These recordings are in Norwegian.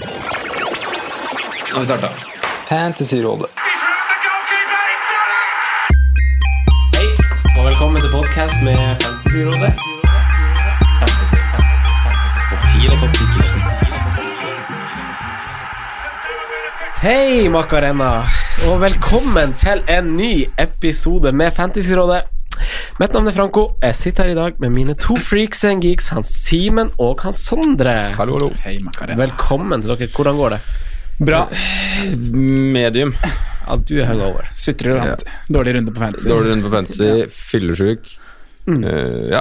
Nå har vi starta. Fantasyrådet. Hei, og velkommen til podcast med Fantasyrådet. Fantasy, fantasy, fantasy. Topp 10 eller topp 10 Hei, Macarena, og velkommen til en ny episode med Fantasyrådet. Mitt navn er Franco. Jeg sitter her i dag med mine to freaks and geeks, Hans Simen og Hans Sondre. Hallo, hallo. Hei, Macarena. Velkommen til dere. Hvordan går det? Bra. Medium. Ja, du er hungover. Sutrer og rant. Dårlig runde på fantasy. Dårlig runde på fantasy, fyllesyk. Eh, ja.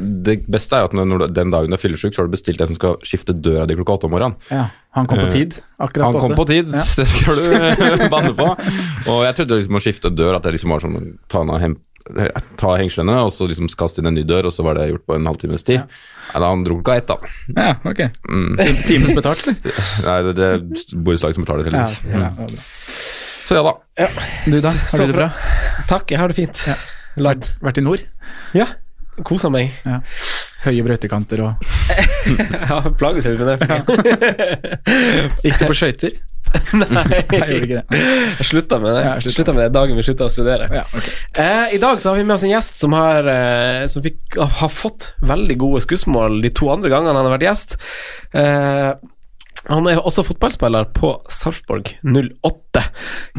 Det beste er at når, den dagen du er fyllesyk, så har du bestilt en som skal skifte døra di klokka åtte om morgenen. Ja, han kom på tid. Akkurat Han kom på tid, Ja. det skal du banne på. Og jeg trodde liksom å skifte dør at det liksom var sånn ta henne og hem, ta hengslene, og så liksom kaste inn en ny dør, og så var det gjort på en halvtimes tid. Ja. da han dro klokka ett, da. Ja, ok. Mm. Times betalt, eller? Nei, det, det er borettslaget som betaler, Ja, heldigvis. Ja, ja, var bra. Så ja da. Ja. Du da, Så du det bra? Takk, jeg har det fint. Ja. Ladd. Vært i nord? Ja, kosa meg. Ja. Høye brøytekanter og Ja, plages litt med det. Gikk du på skøyter? Nei, Jeg gjorde ikke det. Jeg slutta med det. Ja, slutta med det dagen vi slutta å studere. Ja, okay. Eh, I dag så har vi med oss en gjest som har, eh, som fikk, har fått veldig gode skussmål de to andre gangene han har vært gjest. Eh, han er også fotballspiller på Sarpsborg 08.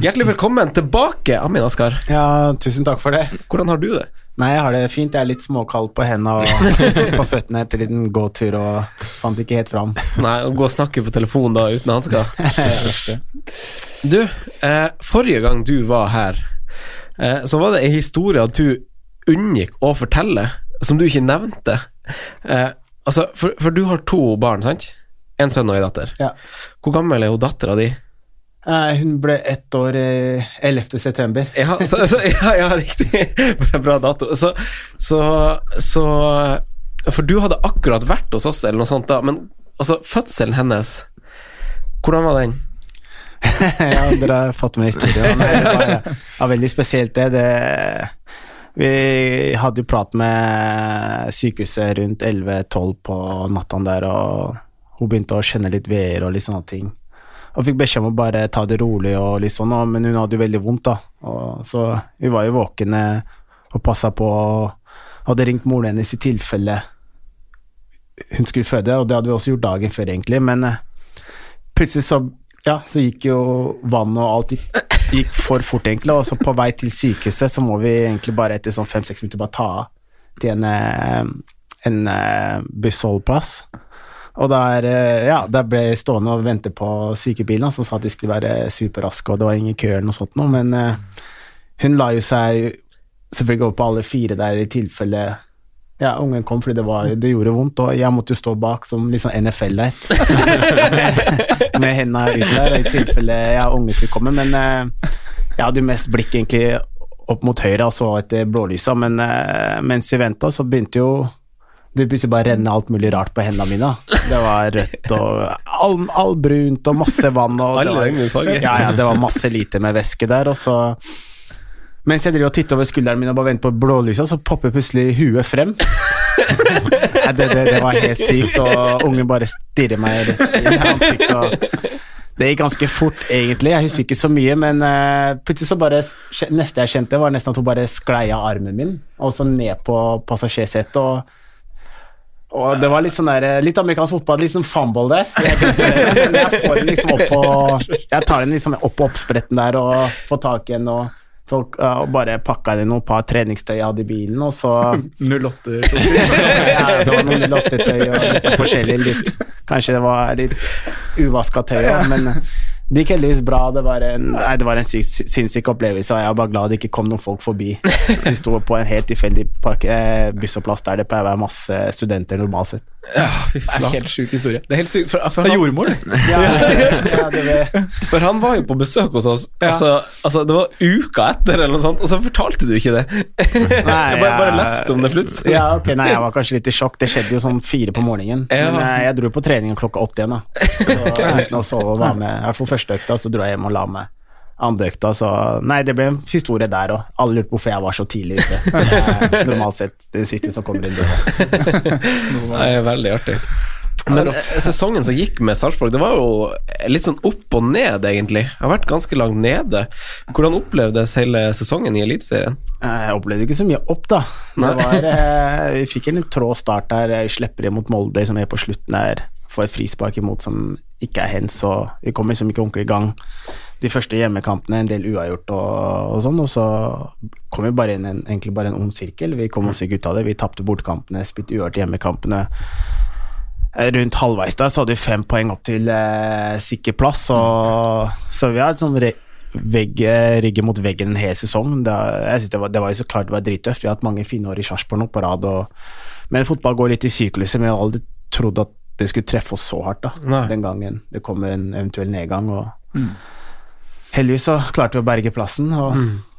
Hjertelig velkommen tilbake, Amin Askar. Ja, tusen takk for det. Hvordan har du det? Nei, jeg har det fint. Jeg er litt småkald på hendene og på føttene etter en liten gåtur og fant ikke helt fram. Nei, Å gå og snakke på telefon da uten hansker? Du, eh, forrige gang du var her, eh, så var det en historie at du unngikk å fortelle, som du ikke nevnte. Eh, altså, for, for du har to barn, sant? En sønn og en datter. Ja. Hvor gammel er hun dattera di? Eh, Hun ble ett år eh, 11. september. Ja, så, så, ja, ja riktig. Bra, bra dato. Så, så, så For du hadde akkurat vært hos oss, eller noe sånt da, men altså, fødselen hennes, hvordan var den? ja, dere har fått med historien. Nei, det var var, veldig spesielt, det. det. Vi hadde jo prat med sykehuset rundt 11-12 på natta der, og hun begynte å kjenne litt veer og litt sånne ting. Og fikk beskjed om å bare ta det rolig, og litt sånn, og- men hun hadde jo veldig vondt, da. Og, så vi var jo våkne og passa på, og hadde ringt moren hennes i tilfelle hun skulle føde, og det hadde vi også gjort dagen før, egentlig, men eh, plutselig så, ja, så gikk jo vannet og alt gikk, for fort, egentlig, og så på vei til sykehuset så må vi egentlig bare etter sånn fem-seks minutter bare ta av til en, eh, en eh, bussholdeplass. Og der, eh, ja, der ble jeg stående og vente på sykebilen, som sa at de skulle være superraske, og det var ingen kø eller noe sånt noe, men uh, hun la jo seg selvfølgelig opp på alle fire der i tilfelle ja, ungen kom fordi det, var, det gjorde vondt, og jeg måtte jo stå bak som litt sånn NFL der. med, henda ute der, i tilfelle ja, ungen skulle komme. Men eh, jeg hadde jo mest blikk egentlig opp mot høyre og så etter blålysa, men eh, mens vi venta, så begynte jo det plutselig bare renne alt mulig rart på hendene mine. Det var rødt og all, all brunt og masse vann. Og det var, ja, ja, det var masse lite med væske der, og så mens jeg driver og titter over skulderen min og bare venter på blålysa, så popper plutselig huet frem. Nei, det, det, det var helt sykt, og ungen bare stirrer meg rett i ansiktet. Det gikk ganske fort, egentlig. Jeg husker ikke så mye, men uh, plutselig så bare Neste jeg kjente, var nesten at hun bare sklei av armen min, og så ned på passasjersetet. og og det var litt sånn der, litt amerikansk fotball, litt sånn fumble der. Jeg, jeg får den liksom opp på Jeg tar den liksom opp på oppspretten der og får tak i den og, og bare pakka inn noen par treningstøy jeg hadde i bilen, og så 08 ja, Det var noen lottetøy og litt sånn forskjellig. Litt, kanskje det var litt uvaska tøy, men det gikk heldigvis bra. Det var en, nei, det var en sinnssyk opplevelse, og jeg er bare glad det ikke kom noen folk forbi. Vi sto på en helt tilfeldig park- eh, bussholdeplass der det pleier å være masse studenter normalt sett. Ja, fy Det er en helt sjuk historie. Det er helt syk, for, for, Det er han, jordmor, det. Ja, ja, det for han var jo på besøk hos oss, Ja. altså, altså det var uka etter eller noe sånt, og så fortalte du ikke det. jeg bare, bare leste om det plutselig. Ja, ok, nei, jeg var kanskje litt i sjokk. Det skjedde jo sånn fire på morgenen. Ja. Men eh, jeg dro på trening klokka åtte igjen, da. Så, jeg sove og var med. I hvert fall første økta, så dro jeg hjem og la meg. Andre økta, så Nei, det ble en historie der òg. Alle lurte på hvorfor jeg var så tidlig ute. Det er normalt sett det siste som kommer inn døra. Det er veldig artig. Men eh, sesongen som gikk med Sarpsborg, det var jo litt sånn opp og ned, egentlig. Jeg har vært ganske langt nede. Hvordan opplevdes hele sesongen i Eliteserien? Jeg opplevde ikke så mye opp, da. Det var, eh, vi fikk en trå start der. Vi slipper imot Molde, som er på slutten der. Får et frispark imot som ikke er hens, og vi kom liksom ikke ordentlig i gang. De første hjemmekampene, en del uavgjort og, og sånn, og så kom vi bare inn en, egentlig bare en ond sirkel. Vi kom oss ikke ut av det. Vi tapte bortekampene, spilte uavgjort hjemmekampene. Eh, Rundt halvveis der så hadde vi fem poeng opp til eh, sikker plass, og, så vi har et sånn re vegg, eh, ryggen mot veggen en hel sesong. Det, jeg synes det, var, det var jo så klart det var drittøft. Vi har hatt mange fine år i Sarpsborg nå på rad, og, men fotball går litt i sykluser. Men jeg hadde aldri trodd at det skulle treffe oss så hardt da, Nei. den gangen det kom en eventuell nedgang. Og heldigvis så klarte vi å berge plassen. og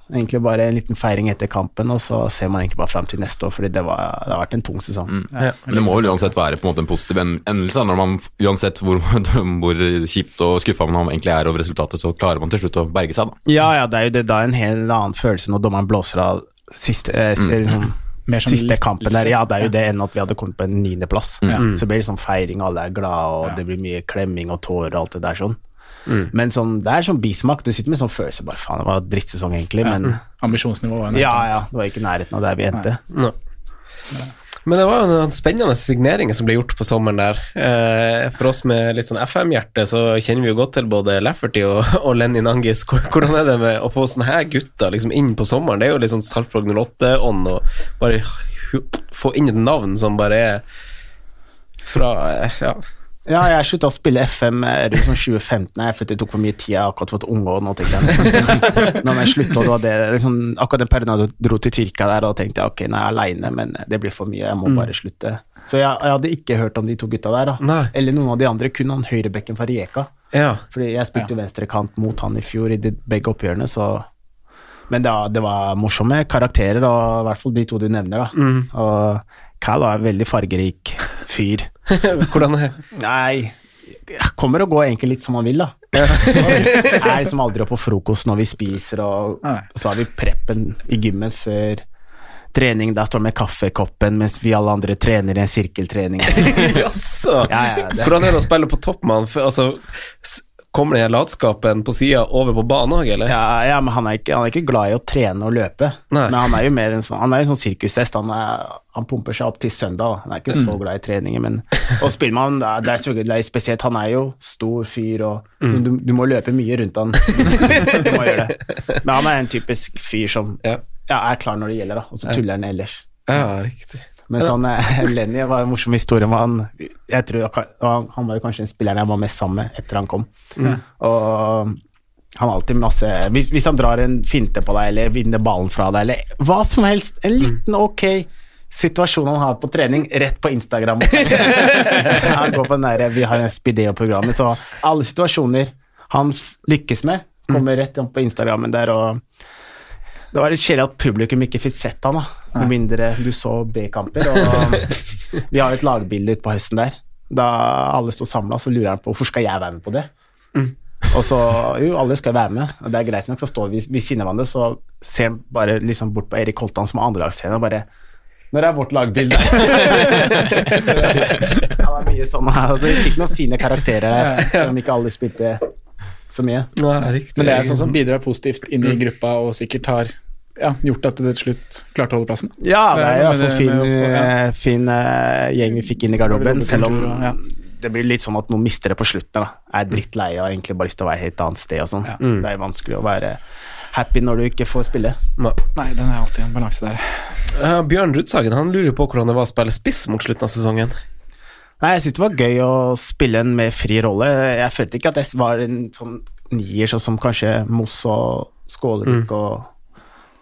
Egentlig bare en liten feiring etter kampen, og så ser man egentlig bare fram til neste år, fordi det, var, det har vært en tung sesong. Ja. Men det må vel uansett være på en måte en positiv endelse, når man uansett hvor, hvor kjipt og skuffa man egentlig er over resultatet, så klarer man til slutt å berge seg, da. Ja, ja, det er jo det, da en helt annen følelse når dommeren blåser av siste, eh, s- liksom, Mer sånn siste kampen der. Ja, det er jo det enn at vi hadde kommet på en niendeplass. Ja. Så det blir sånn feiring, alle er glade, og Ja. det blir mye klemming og tårer og alt det der sånn. Men sånn, det er sånn bismak. Du sitter med sånn følelse bare faen, det var drittsesong egentlig, men Ambisjonsnivået var ja, ja, det var ikke i nærheten av der vi endte. Men det var jo noen spennende signeringer som ble gjort på sommeren der. Eh, For oss med litt sånn FM-hjerte, så kjenner vi jo godt til både Lafferty og, og Lenny Nangis. Hvordan er det med å få sånne her gutter liksom inn på sommeren? Det er jo litt sånn Sarpsborg 08-ånd å bare hu- få inn et navn som bare er fra eh, Ja. Ja, jeg slutta å spille FM rundt sånn 2015, jeg, følte det tok for mye tid. Jeg har akkurat fått unge, og nå tenkte jeg Når jeg slutta, det var det liksom, Akkurat den perioden jeg dro til Tyrkia der, da tenkte jeg ok, nå er jeg aleine, men det blir for mye, jeg må bare slutte. Så jeg, jeg hadde ikke hørt om de to gutta der, da. Nei. Eller noen av de andre, kun han høyrebekken fra Rijeka. ja. Fordi jeg spilte ja. venstrekant mot han i fjor i de begge oppgjørene, så Men det, var- det var morsomme karakterer, og i hvert fall de to du nevner, da. Og Cal var en veldig fargerik fyr. Hvordan er Nei, jeg kommer og går egentlig litt som man vil, da. Jeg er liksom aldri oppe på frokost når vi spiser, og så har vi preppen i gymmen før trening. Der står det med kaffekoppen mens vi alle andre trener i en sirkeltrening. Jaså! Ja, ja, Hvordan er det å spille på topp med han? Altså, kommer den latskapen på sida over på banen òg, eller? Ja, ja, men han er, ikke, han er ikke glad i å trene og løpe. Nei. Men han er jo mer en sånn, han er en sånn sirkushest. Han, han pumper seg opp til søndag. Han er ikke så glad i treninger, men Og spiller man, det er, det er det er spesielt. Han er jo stor fyr, og mm. du, du må løpe mye rundt han. du må gjøre det. Men han er en typisk fyr som Ja. ja, er klar når det gjelder, da, og så tuller han ellers. Ja, riktig. Men sånn, eh, Lenny var en morsom historie han. Jeg tror han, han var jo kanskje den spilleren jeg var mest sammen med etter han kom. Og han har alltid masse hvis, hvis han drar en finte på deg, eller vinner ballen fra deg, eller hva som helst, en liten ok situasjon han har på trening, rett på Instagram. han går på den der, Vi har en Spideo-programmet, så alle situasjoner han lykkes med, kommer rett opp på Instagrammen der, og det var litt kjedelig at publikum ikke fikk sett han da, med mindre du så B-kamper. Vi har et lagbilde ute på høsten der. Da alle sto samla, så lurer han på hvorfor skal jeg være med på det. Og så Jo, alle skal være med, og det er greit nok, så står vi ved siden av hverandre, så ser han bare liksom bort på Erik Holtan som er andrelagstrener, og bare Når er vårt lagbilde? det var mye sånn. Altså, vi fikk noen fine karakterer der, selv om ikke alle spilte så mye. Nei, riktig. Men det er sånn som bidrar positivt inn i gruppa og sikkert har ja, gjort at det til slutt klarte å holde plassen. Ja, det er jo iallfall fin, ja. eh, fin uh, gjeng vi fikk inn i garderoben, selv om og- ja. det blir litt sånn at noen mister det på slutten. da. Er drittlei og har egentlig bare lyst til å være et helt annet sted og sånn. Ja. Det er vanskelig å være happy når du ikke får spille. Nei. Nei, den er alltid en balanse der. Uh, Bjørn Rudsagen han lurer på hvordan det var å spille spiss mot slutten av sesongen. Nei, jeg syntes det var gøy å spille en mer fri rolle. Jeg følte ikke at jeg var en sånn nier, sånn som kanskje Moss og Skålevik og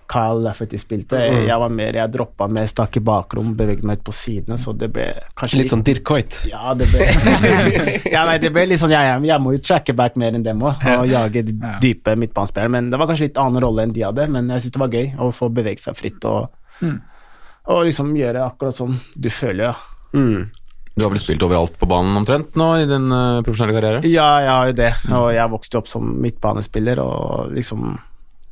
Kyle Lafferty spilte. Jeg var mer, jeg droppa mer, stakk i bakrom, beveget meg ut på sidene, så det ble kanskje Litt sånn Dirk Hoit? Ja, det ble Ja, nei, det ble litt sånn Jeg, jeg må jo tracke back mer enn dem òg, og jage de dype midtbanespillere. Men det var kanskje litt annen rolle enn de hadde, men jeg syntes det var gøy å få bevege seg fritt og, og liksom gjøre akkurat sånn du føler, ja. Mm. Du har vel spilt overalt på banen omtrent nå i din uh, profesjonelle karriere? Ja, jeg har jo det, og jeg vokste opp som midtbanespiller og liksom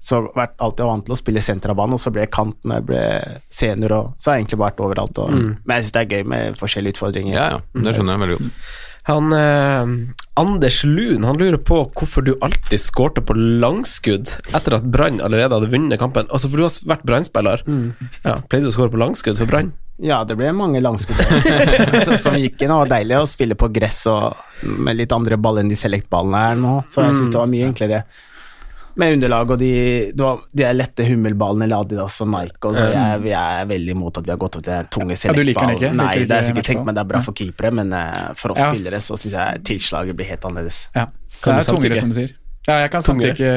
Så vært alltid vant til å spille senter av banen, og så ble jeg kant når jeg ble senior, og så har jeg egentlig vært overalt. Og, Men jeg syns det er gøy med forskjellige utfordringer. Ja, ja, det skjønner jeg veldig godt. Han eh, Anders Lun han lurer på hvorfor du alltid skårte på langskudd etter at Brann allerede hadde vunnet kampen. Altså For du har vært Brann-spiller. Ja, pleide du å skåre på langskudd for Brann? Ja, det ble mange langskudd som- gikk inn. Og det var deilig å spille på gress og med litt andre ball enn de select-ballene her nå, så jeg syns det var mye enklere. Med underlag og de, det var, de er lette hummelballene eller Adidas og Nike. Og så jeg, vi er veldig imot at vi har gått opp til tunge Ja, du liker den select-ball. ikke? Nei, det er ikke sikkert tenkt, men det er bra for keepere. Men eh, for oss Ja. spillere så syns jeg tilslaget blir helt annerledes. Ja. Det er tungere, som du sier. Ja, jeg kan samtykke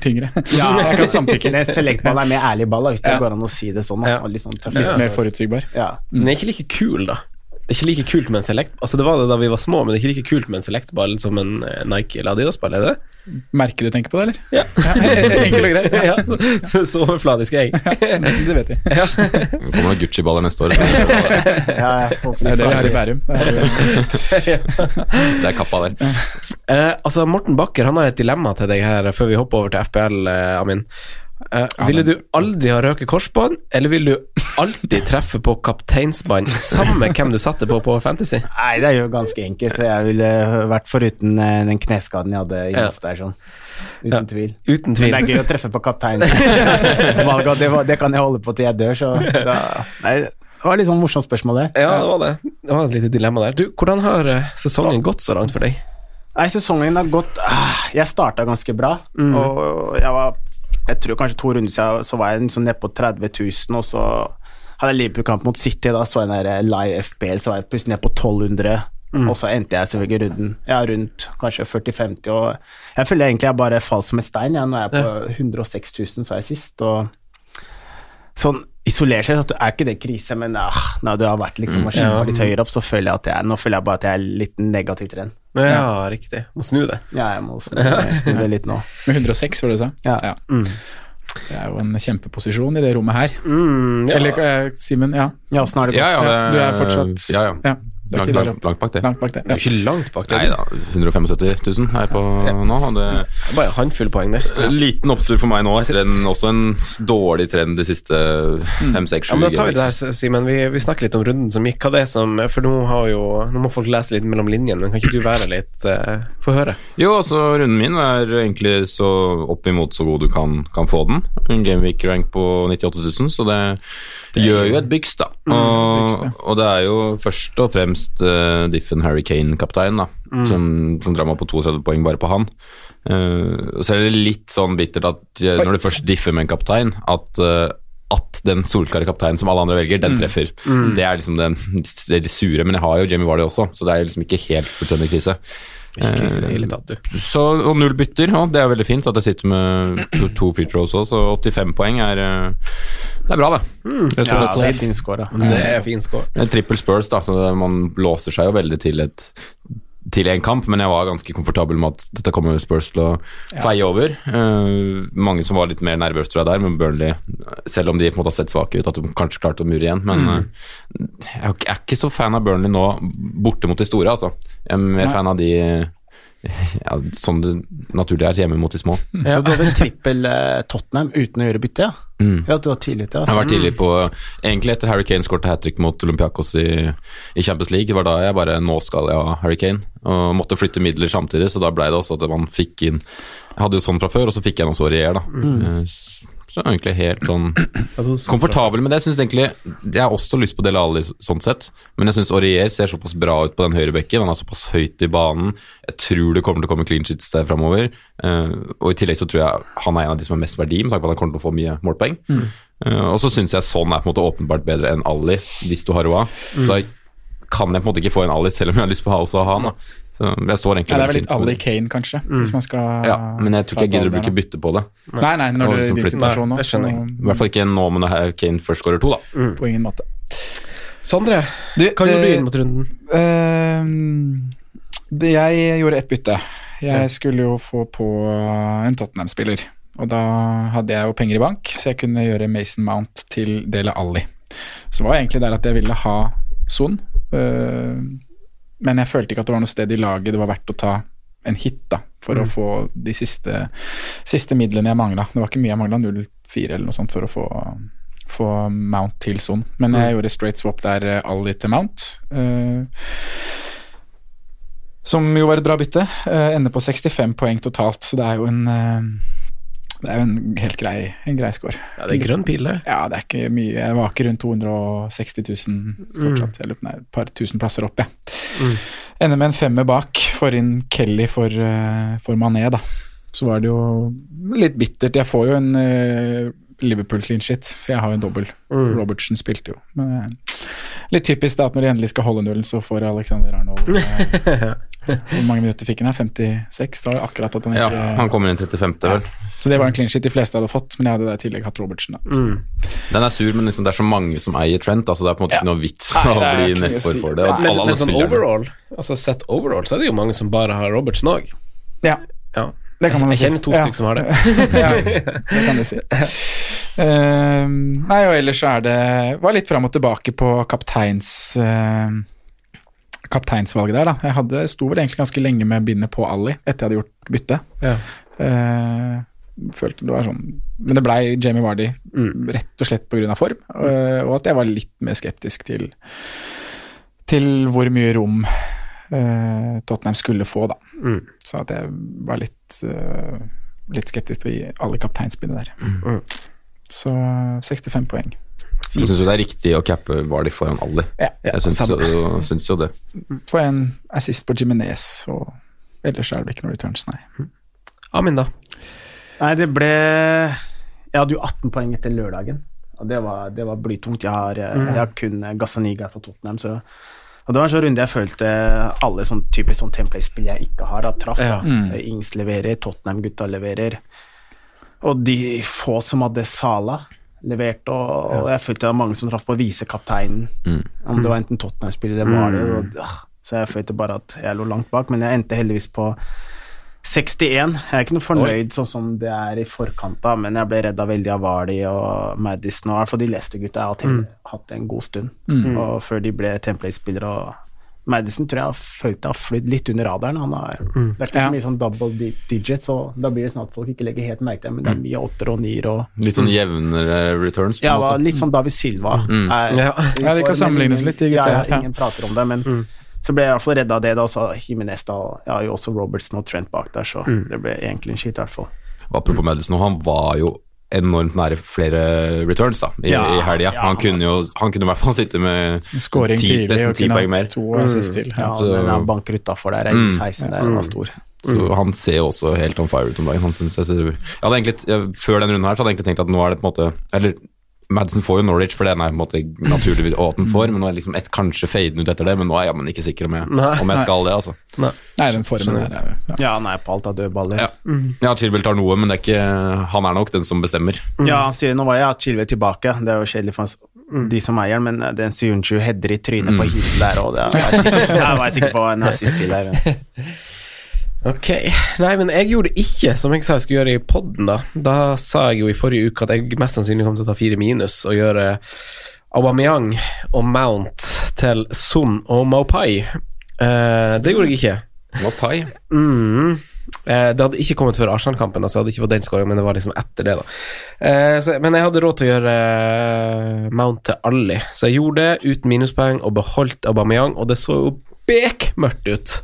tyngre. Ja, jeg kan samtykke. det Select-ball er mer ærlig ball, hvis det Ja. går an å si det sånn. Da, litt sånn tøff. Litt mer forutsigbar. Ja. Den er ikke like kul, da. Det er ikke like kult med en select Altså Det var det da vi var små, men det er ikke like kult med en select-ball som en eh, Nike eller Adidas-ball, er det? Merker du tenker på det, eller? Ja. Enkelt og greit. ja, så, så overfladisk er jeg. Det vet vi. Det kommer noen Gucci-baller neste år. Ja, Det er det vi har i Bærum. Det er- Det er kappa der. Eh, altså Morten Bakker han har et dilemma til deg her før vi hopper over til FPL, eh, Amin. Eh, ville du aldri ha røket korsbånd, eller vil du alltid treffe på kapteinsbånd, samme hvem du satte på på Fantasy? Nei, det er jo ganske enkelt. Jeg ville vært foruten eh, den kneskaden jeg hadde i Ja. Der, sånn. Uten Ja. tvil. Uten Men det er gøy å treffe på kaptein. Det, det kan jeg holde på til jeg dør, så da, Nei, det var litt sånn morsomt spørsmål, det. Ja, det var det. Det var et lite dilemma der. Du, hvordan har eh, sesongen gått så langt for deg? Nei, sesongen har gått ah, Jeg starta ganske bra, og jeg var Jeg tror kanskje to runder siden så var jeg liksom nede på 30 000, og så hadde jeg Liverpool-kamp mot City, da så jeg den live FBL, så var jeg plutselig nede på 1200. Og så endte jeg selvfølgelig runden ja, rundt kanskje 40-50, og jeg føler egentlig jeg bare falt som en stein. Ja. Nå er jeg på 106 000, så er jeg sist, og sånn isolert sett så er ikke det krise, men ah, når du har vært liksom og kjempa litt høyere opp, så føler jeg at jeg, nå føler jeg bare at jeg er litt negativ til den. Ja, riktig. Må snu det. Ja, jeg må snu, snu det litt nå. Med 106, var det du sa? Ja. Det er jo en kjempeposisjon i det rommet her. Mm, ja. Eller eh, Simen, ja. Ja, åssen har det gått? Ja, ja, det, Du er fortsatt Ja, ja. Ja Langt, langt, langt bak det. Langt bak det. Det er jo ikke langt bak det. Nei da, 175 000 er jeg på nå. Og det Det Bare en håndfull poeng, det. Liten opptur for meg nå, etter en, også en dårlig trend de siste fem, seks, Ja, sju Da tar vi det her, Simen. Vi, vi snakker litt om runden som gikk. Hva det er som For nå, har jo, nå må folk lese litt mellom linjene, men kan ikke du være litt uh, Få høre. Jo, altså runden min er egentlig så oppimot så god du kan, kan få den. En Gameweek-rank på 98 000, så det, gjør jo et byks, da. Og, byks, ja. og det er jo først og fremst uh, Diffen Harry Kane-kapteinen, da, som, som drar meg på 32 poeng bare på han. Uh, så er det litt sånn bittert at eh, når du først differ med en kaptein, at uh, at den solklare kapteinen som alle andre velger, den treffer. Det er liksom det, det er det sure, men jeg har jo Jamie Vardy også, så det er liksom ikke helt fullstendig krise. Ikke krise i det hele tatt, du. Så, og null bytter, og det er veldig fint. At jeg sitter med to, to free throws også, så 85 poeng er eh, Det er bra, det. Mm. Ja, det er fin score, da. Det er fin score. En trippel Spurs, da, så man låser seg jo veldig til et til en kamp, men jeg var ganske komfortabel med at dette kommer Spurs til å feie over. Uh, mange som var litt mer nervøse, tror jeg, der, men Burnley, selv om de på en måte har sett svake ut, at de kanskje klarte å mure igjen. Men mm. jeg er ikke- jeg er ikke så fan av Burnley nå, borte mot de store, altså. Jeg er mer fan av de ja, sånn det naturlig er hjemme mot de små. Ja. Og Du hadde en trippel eh, Tottenham uten å gjøre bytte, ja? Mm. Ja, du var tidlig ute. Jeg var har vært tidlig på Egentlig etter Harry Kane skåret hat trick mot Olympiakos i, i Champions League. Var da jeg bare Nå skal jeg ha Harry Kane. Og måtte flytte midler samtidig, så da ble det også at man fikk inn Jeg hadde jo sånn fra før, og så fikk jeg noe så Rier, da. Eh, er jeg egentlig helt sånn komfortabel med det. Jeg synes egentlig Jeg har også lyst på Dele Alli sånn sett, men jeg syns Aurier ser såpass bra ut på den høyre bekken. Han er såpass høyt i banen. Jeg tror det kommer til å komme clean sheets der framover. og i tillegg så tror jeg han er en av de som har mest verdi, med tanke på at han kommer til å få mye målpoeng. Eh, og så syns jeg sånn er på en måte åpenbart bedre enn Alli, hvis du har råd. Så jeg kan jeg på en måte ikke få en Alli, selv om jeg har lyst på å ha også ha han. da. Så jeg står egentlig Ja, det er vel litt Ali Kane, kanskje, hvis man skal Ja, men jeg tror ikke jeg gidder å bruke bytte på det. Nei, nei, når det du er i din situasjon nå, det skjønner jeg. I hvert fall ikke nå, men det her Kane først skårer to, da. Mm. på ingen måte. Sondre, Du, hva gjorde du inn mot runden? Uh, det, jeg gjorde ett bytte. Jeg skulle jo få på en Tottenham-spiller. Og da hadde jeg jo penger i bank, så jeg kunne gjøre Mason Mount til Dele Alli. Så var jeg egentlig der at jeg ville ha Son, ehm, men jeg følte ikke at det var noe sted i laget det var verdt å ta en hit da, for å få de siste, siste midlene jeg mangla. Det var ikke mye jeg mangla, 0,4 eller noe sånt for å få, få Mount til Son. Men jeg gjorde straight swap der, eh, Ali til Mount. Uh, som jo var et bra bytte. Uh, ender på 65 poeng totalt, så det er jo en eh, Det er jo en helt grei, en grei score. Ja, det er grønn pil, det. Ja, det er ikke mye. Jeg var ikke rundt 260 000 fortsatt. Det er et par tusen plasser opp, jeg. Mm. Ender med en femmer bak. Får inn Kelly for, eh, for Mané, da. Så var det jo litt bittert. Jeg får jo en uh, Liverpool clean shit, for jeg har jo en dobbel. Mm. Robertsen spilte jo. Men eh, litt typisk da at når de endelig skal holde nullen, så får Alexander Arnold eh, Hvor mange minutter fikk han her? 56? Da var akkurat at han Ja, han kommer inn 35. vel. Så det var en clean shit de fleste hadde fått, men jeg hadde i tillegg hatt Robertsen. da. Mm. Den er sur, men liksom det er så mange som eier Trent, altså det er på en måte Ja. ikke noe vits Nei, å det bli ikke nedfor si. for det. Men- Men, alle men sånn overall, altså sett overall, så er det jo mange som bare har Robertsen òg. Ja, Ja. det kan man jo Jeg si. kjenner to Ja. stykker som har det. ja, det kan du si. Ehm, nei, og ellers så er det Var litt fram og tilbake på kapteins uh, Kapteinsvalget der, da. Jeg hadde, sto vel egentlig ganske lenge med bindet på Ali etter jeg hadde gjort bytte. Ja. Uh, følte det var sånn Men det blei Jamie Vardy Mm. rett og slett pga. form, og at jeg var litt mer skeptisk til til hvor mye rom uh, Tottenham skulle få, da. Mm. Så at jeg var litt, uh, litt skeptisk til alle kapteinsbindet der. Mm. Så 65 poeng. Jeg syns jo det er riktig å cappe Vardi foran Ali. Ja, Ja, Jeg syns jo, det. Får en assist på Jiminez, og ellers er det ikke noe returns, nei. Amin, da. Nei, det ble Jeg hadde jo 18 poeng etter lørdagen, og det var, det var blytungt. Jeg har, mm. jeg har kun Gazzaniga fra Tottenham, så og Det var en sånn runde jeg følte alle sånn typisk sånn template-spill jeg ikke har, da traff. Ja. Eh, Ings leverer, Tottenham-gutta leverer. Og de få som hadde Sala levert, og, og jeg følte det var mange som traff på visekapteinen. Mm. Om det var enten Tottenham-spiller, det var det. Og, øh, så jeg følte bare at jeg lå langt bak, men jeg endte heldigvis på 61. Jeg er ikke noe fornøyd sånn som det er i forkant, da, men jeg ble redda veldig av Vali og Madison, og i hvert fall de Leicester-gutta. Jeg har hatt, hatt det en god stund, og før de ble Template-spillere. og Madison tror jeg har følt det har flydd litt under radaren. Han har, Det er ikke Ja. så mye sånn double digits, og da blir det sånn at folk ikke legger helt merke til det, men det er mye åtter og nier og Litt sånn jevnere returns, på ja, måte. litt sånn David Silva. Er, Ja. Ja, det kan sammenlignes litt, de Ja, gutta, ja, ja. ingen prater om det, men så ble jeg i hvert fall redda av det, da, og så Jimenez da, jeg har jo også Robertson og Trent bak der, så det ble egentlig en shit, i hvert fall. Apropos Madison, han var jo enormt nære flere returns da, i, Ja, i helga. ja, han, han- kunne jo han kunne i hvert fall sitte med Scoring ti, tidlig nesten ti poeng mer. to assist til. Ja, Ja. så- den han banker utafor der, i 16 der, var stor. Så han ser jo også helt on fire ut om dagen. Han synes jeg, jeg hadde egentlig, jeg, Før den runden her så hadde jeg egentlig tenkt at nå er det på en måte Eller Madison får jo Norwich, for den er på en måte naturligvis å, at den får, men nå er liksom et kanskje faden ut etter det, men nå er jeg jammen ikke sikker om jeg, Nei. om jeg skal det, altså. Nei. Nei, den formen der er ja. Ja, er på alt av dødballer. Ja, ja Chilwell tar noe, men det er ikke, han er nok den som bestemmer. Ja, han sier nå var jeg at Chilwell tilbake, det er jo kjedelig for oss- de som eier den, men eh, den Syunchu header i trynet på hit der, og det var jeg sikker, det var sikker på en siste til der. Ok. Nei, men jeg gjorde det ikke som jeg sa jeg skulle gjøre i poden, da. Da sa jeg jo i forrige uke at jeg mest sannsynlig kom til å ta fire minus og gjøre Aubameyang og Mount til Son og Maupai. Eh, det gjorde jeg ikke. Maupai? Mm. Eh, det hadde ikke kommet før Arsenal-kampen, altså jeg hadde ikke fått den skåringen, men det var liksom etter det, da. Eh, så, men jeg hadde råd til å gjøre eh, Mount til Ali, så jeg gjorde det uten minuspoeng og beholdt Aubameyang, og det så jo bekmørkt ut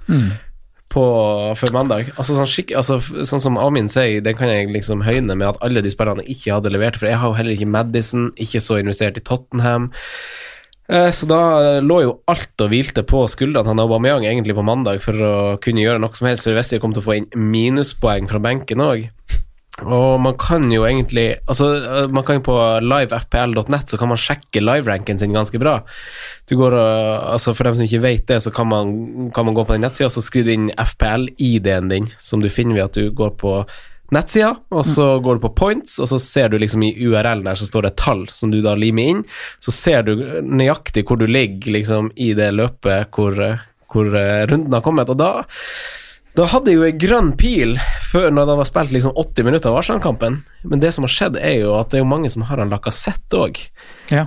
på, før mandag. Altså, sånn, skikk, altså, sånn som Amin sier, den kan jeg liksom høyne med at alle de spillerne ikke hadde levert, for jeg har jo heller ikke Madison, ikke så investert i Tottenham. Eh, Så da lå jo alt og hvilte på skuldrene til Aubameyang egentlig på mandag for å kunne gjøre noe som helst, for jeg visste jeg kom til å få inn minuspoeng fra benken òg. Og man kan jo egentlig Altså, eh, man kan jo på livefpl.net så kan man sjekke liveranken sin ganske bra. Du går og Altså, for dem som ikke vet det, så kan man, kan man gå på den nettsida, så skriver du inn FPL-ID-en din, som du finner ved at du går på nettsida, og så går du på points, og så ser du liksom i URL-en der så står det et tall som du da limer inn. Så ser du nøyaktig hvor du ligger liksom i det løpet hvor, hvor eh, runden har kommet, og da da hadde jeg jo en grønn pil før når det var spilt liksom 80 minutter av Arsenal-kampen. Men det som har skjedd, er jo at det er jo mange som har en lakassett òg. Ja.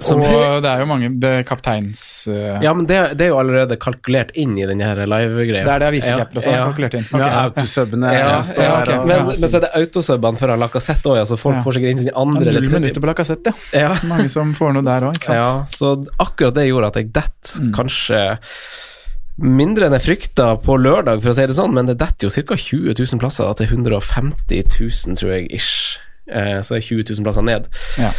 Som- og det er jo mange det er kapteins... Uh... Ja, men det, det er jo allerede kalkulert inn i den her live-greia. Det er det avisecapper også har Ja. kalkulert inn. Ja, ja. autosubbene Ja, står ja, her og- men, men så er det autosubbene før Lacassette òg, altså så folk Ja. får sikkert inn sin andre Null eller tredje. minutter på Lacassette, ja. Ja. Mange som får noe der òg, ikke sant. Ja, så akkurat det gjorde at jeg detter Mm. kanskje mindre enn jeg frykta på lørdag, for å si det sånn, men det detter jo ca. 20 000 plasser til 150 000, tror jeg, ish. Eh, så er 20 000 plasser ned. Ja.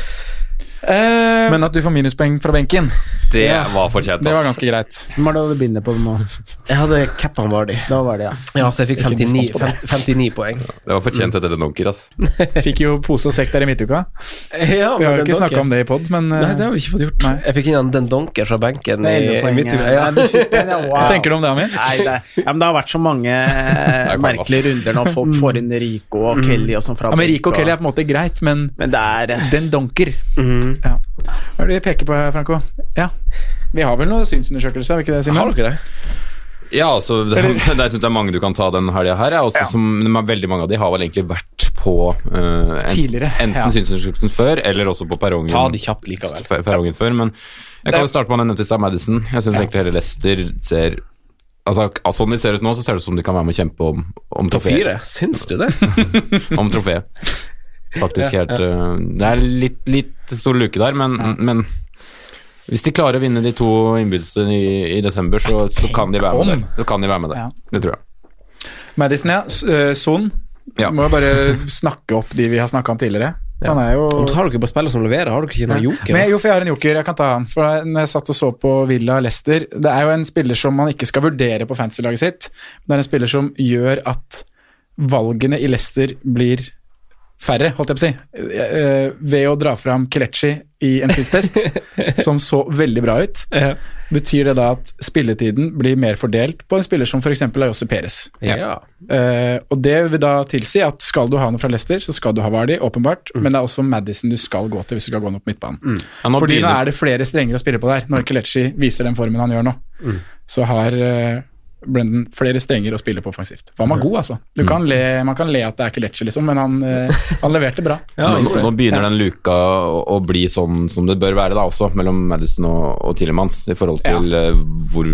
Eh, Men at du får minuspoeng fra benken, Det Ja. var fortjent, det var ganske greit. Hvem er det du binder på nå? jeg hadde cap'n Vardy. Da var det, ja. Ja, så jeg fikk 59, respons på det. fem- 59 poeng. Det var fortjent etter den donker, altså. Fikk jo pose og sekk der i midtuka. Ja, Vi har jo ikke snakka om det i pod, men Nei, det har vi ikke fått gjort. Nei. Jeg fikk inn en den donker fra benken i, i midtuka. ja. Wow. hva tenker du om det, Amir? Nei, det, ja, men det har vært så mange eh, merkelige runder når folk får inn Rico og Kelly og sånn fra Ja, men Rico og Kelly er på en måte greit, men Men det er den donker Mhm. ja. Hva er det vi peker på her, Franco? Ja. Vi har vel noen synsundersøkelser, har vi ikke det, Simen? Har dere det? Ja, altså, det, det, jeg synes det er mange du kan ta den helga her. Ja, også, Ja. som, veldig mange av de har vel egentlig vært på uh, en, Tidligere, enten ja. synsundersøkelsen før, eller også på perrongen. Ta de kjapt likevel. per- perrongen før, men jeg kan jo starte med den nevnte i stad, Madison. Jeg syns egentlig hele Leicester ser Altså, Sånn de ser ut nå, så ser det ut som de kan være med å kjempe om, om trofé. Syns du det? Om trofé. Faktisk helt uh, Det er litt, litt stor luke der, men, men hvis de klarer å vinne de to innbydelsene i, i desember, så, så kan de være med om. der. Så kan de være med der. Ja. Det tror jeg. Madison, ja. Eh, Son. Ja. Må jo bare snakke opp de vi har snakka om tidligere. Han er jo Har dere bare spillere som leverer? Har dere ikke noen joker? Men jo, for jeg har en joker, jeg kan ta han. For når jeg satt og så på Villa Leicester Det er jo en spiller som man ikke skal vurdere på fantasy-laget sitt. Men det er en spiller som gjør at valgene i Leicester blir færre, holdt jeg på å si. Eh, Ved å dra fram Kelechi i en synstest, som så veldig bra ut, Ja. betyr det da at spilletiden blir mer fordelt på en spiller som f.eks. Ayose Perez. Ja. Uh, og det vil da tilsi at skal du ha noe fra Leicester, så skal du ha Vardy, åpenbart, men det er også Madison du skal gå til hvis du skal gå noe på midtbanen. Ja, nå Fordi nå er det flere strenger å spille på der. Når Kelechi viser den formen han gjør nå, så har eh, Brendan flere stenger og spille på offensivt. For han var god, altså. Du kan le, man kan le at det er Kelechi, liksom, men han, eh, han leverte bra. nå, nå, nå begynner den luka å, å bli sånn som det bør være, da, også, mellom Madison og, og Tillemans, i forhold til ja. hvor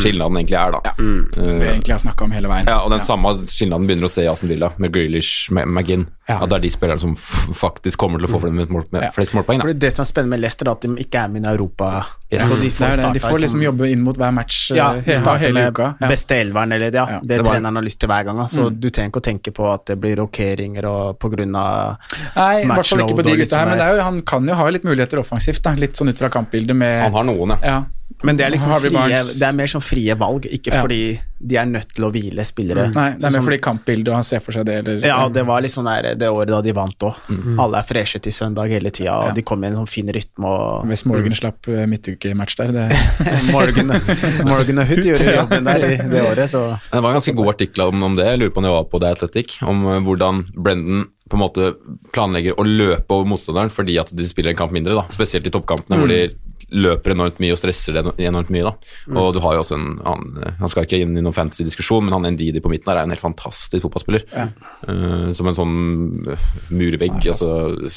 skilnaden egentlig er, da. Det vi Eh, egentlig har snakka om hele veien. ja, og den samme skilnaden begynner å se i Aston Villa, med Grealish, Ma- McGinn. Ja. At det er de spillerne som f faktisk kommer til å få flest med Ja. flest målpoeng. Da. det, det som er spennende med Leicester, er at de ikke er med i Europa. Yes. Så de får, det det. De får liksom jobbe inn mot hver match eh, ja, hele, de hele uka. Ja. beste elveren, eller ja, Ja, det, det var- treneren har lyst til hver gang. Så Så du trenger ikke å tenke på at det blir rokeringer og på grunn av Nei, i hvert fall matchload ikke på de gutta her, sånn men det er jo, han kan jo ha litt muligheter offensivt, da. litt sånn ut fra kampbildet med Han har noen, ja. ja. Men det er liksom frie, det er mer sånn frie valg, ikke Ja. fordi de er nødt til å hvile spillere. Nei, det er Sånn mer fordi kampbildet, og han ser for seg det, eller Ja, det var litt sånn der det året da de vant òg. Mm. Alle er freshe til søndag hele tida, og Ja. de kom i en sånn fin rytme. og Hvis Morgan slapp eh, midtukematch der, det Morgan, Morgan og Hood gjorde jobben der i det året, så Det var en ganske god artikkel om, om det. Jeg lurer på om det var på The Athletic. Om eh, hvordan Brendan på en måte planlegger å løpe over motstanderen fordi at de spiller en kamp mindre. da Spesielt i toppkampene hvor de løper enormt mye og stresser det enormt mye. da Og du har jo også en annen han skal ikke inn i noen fantasy-diskusjon, men han Ndidi på midten her er en helt fantastisk fotballspiller. Eh, som en sånn murvegg. Nei, altså,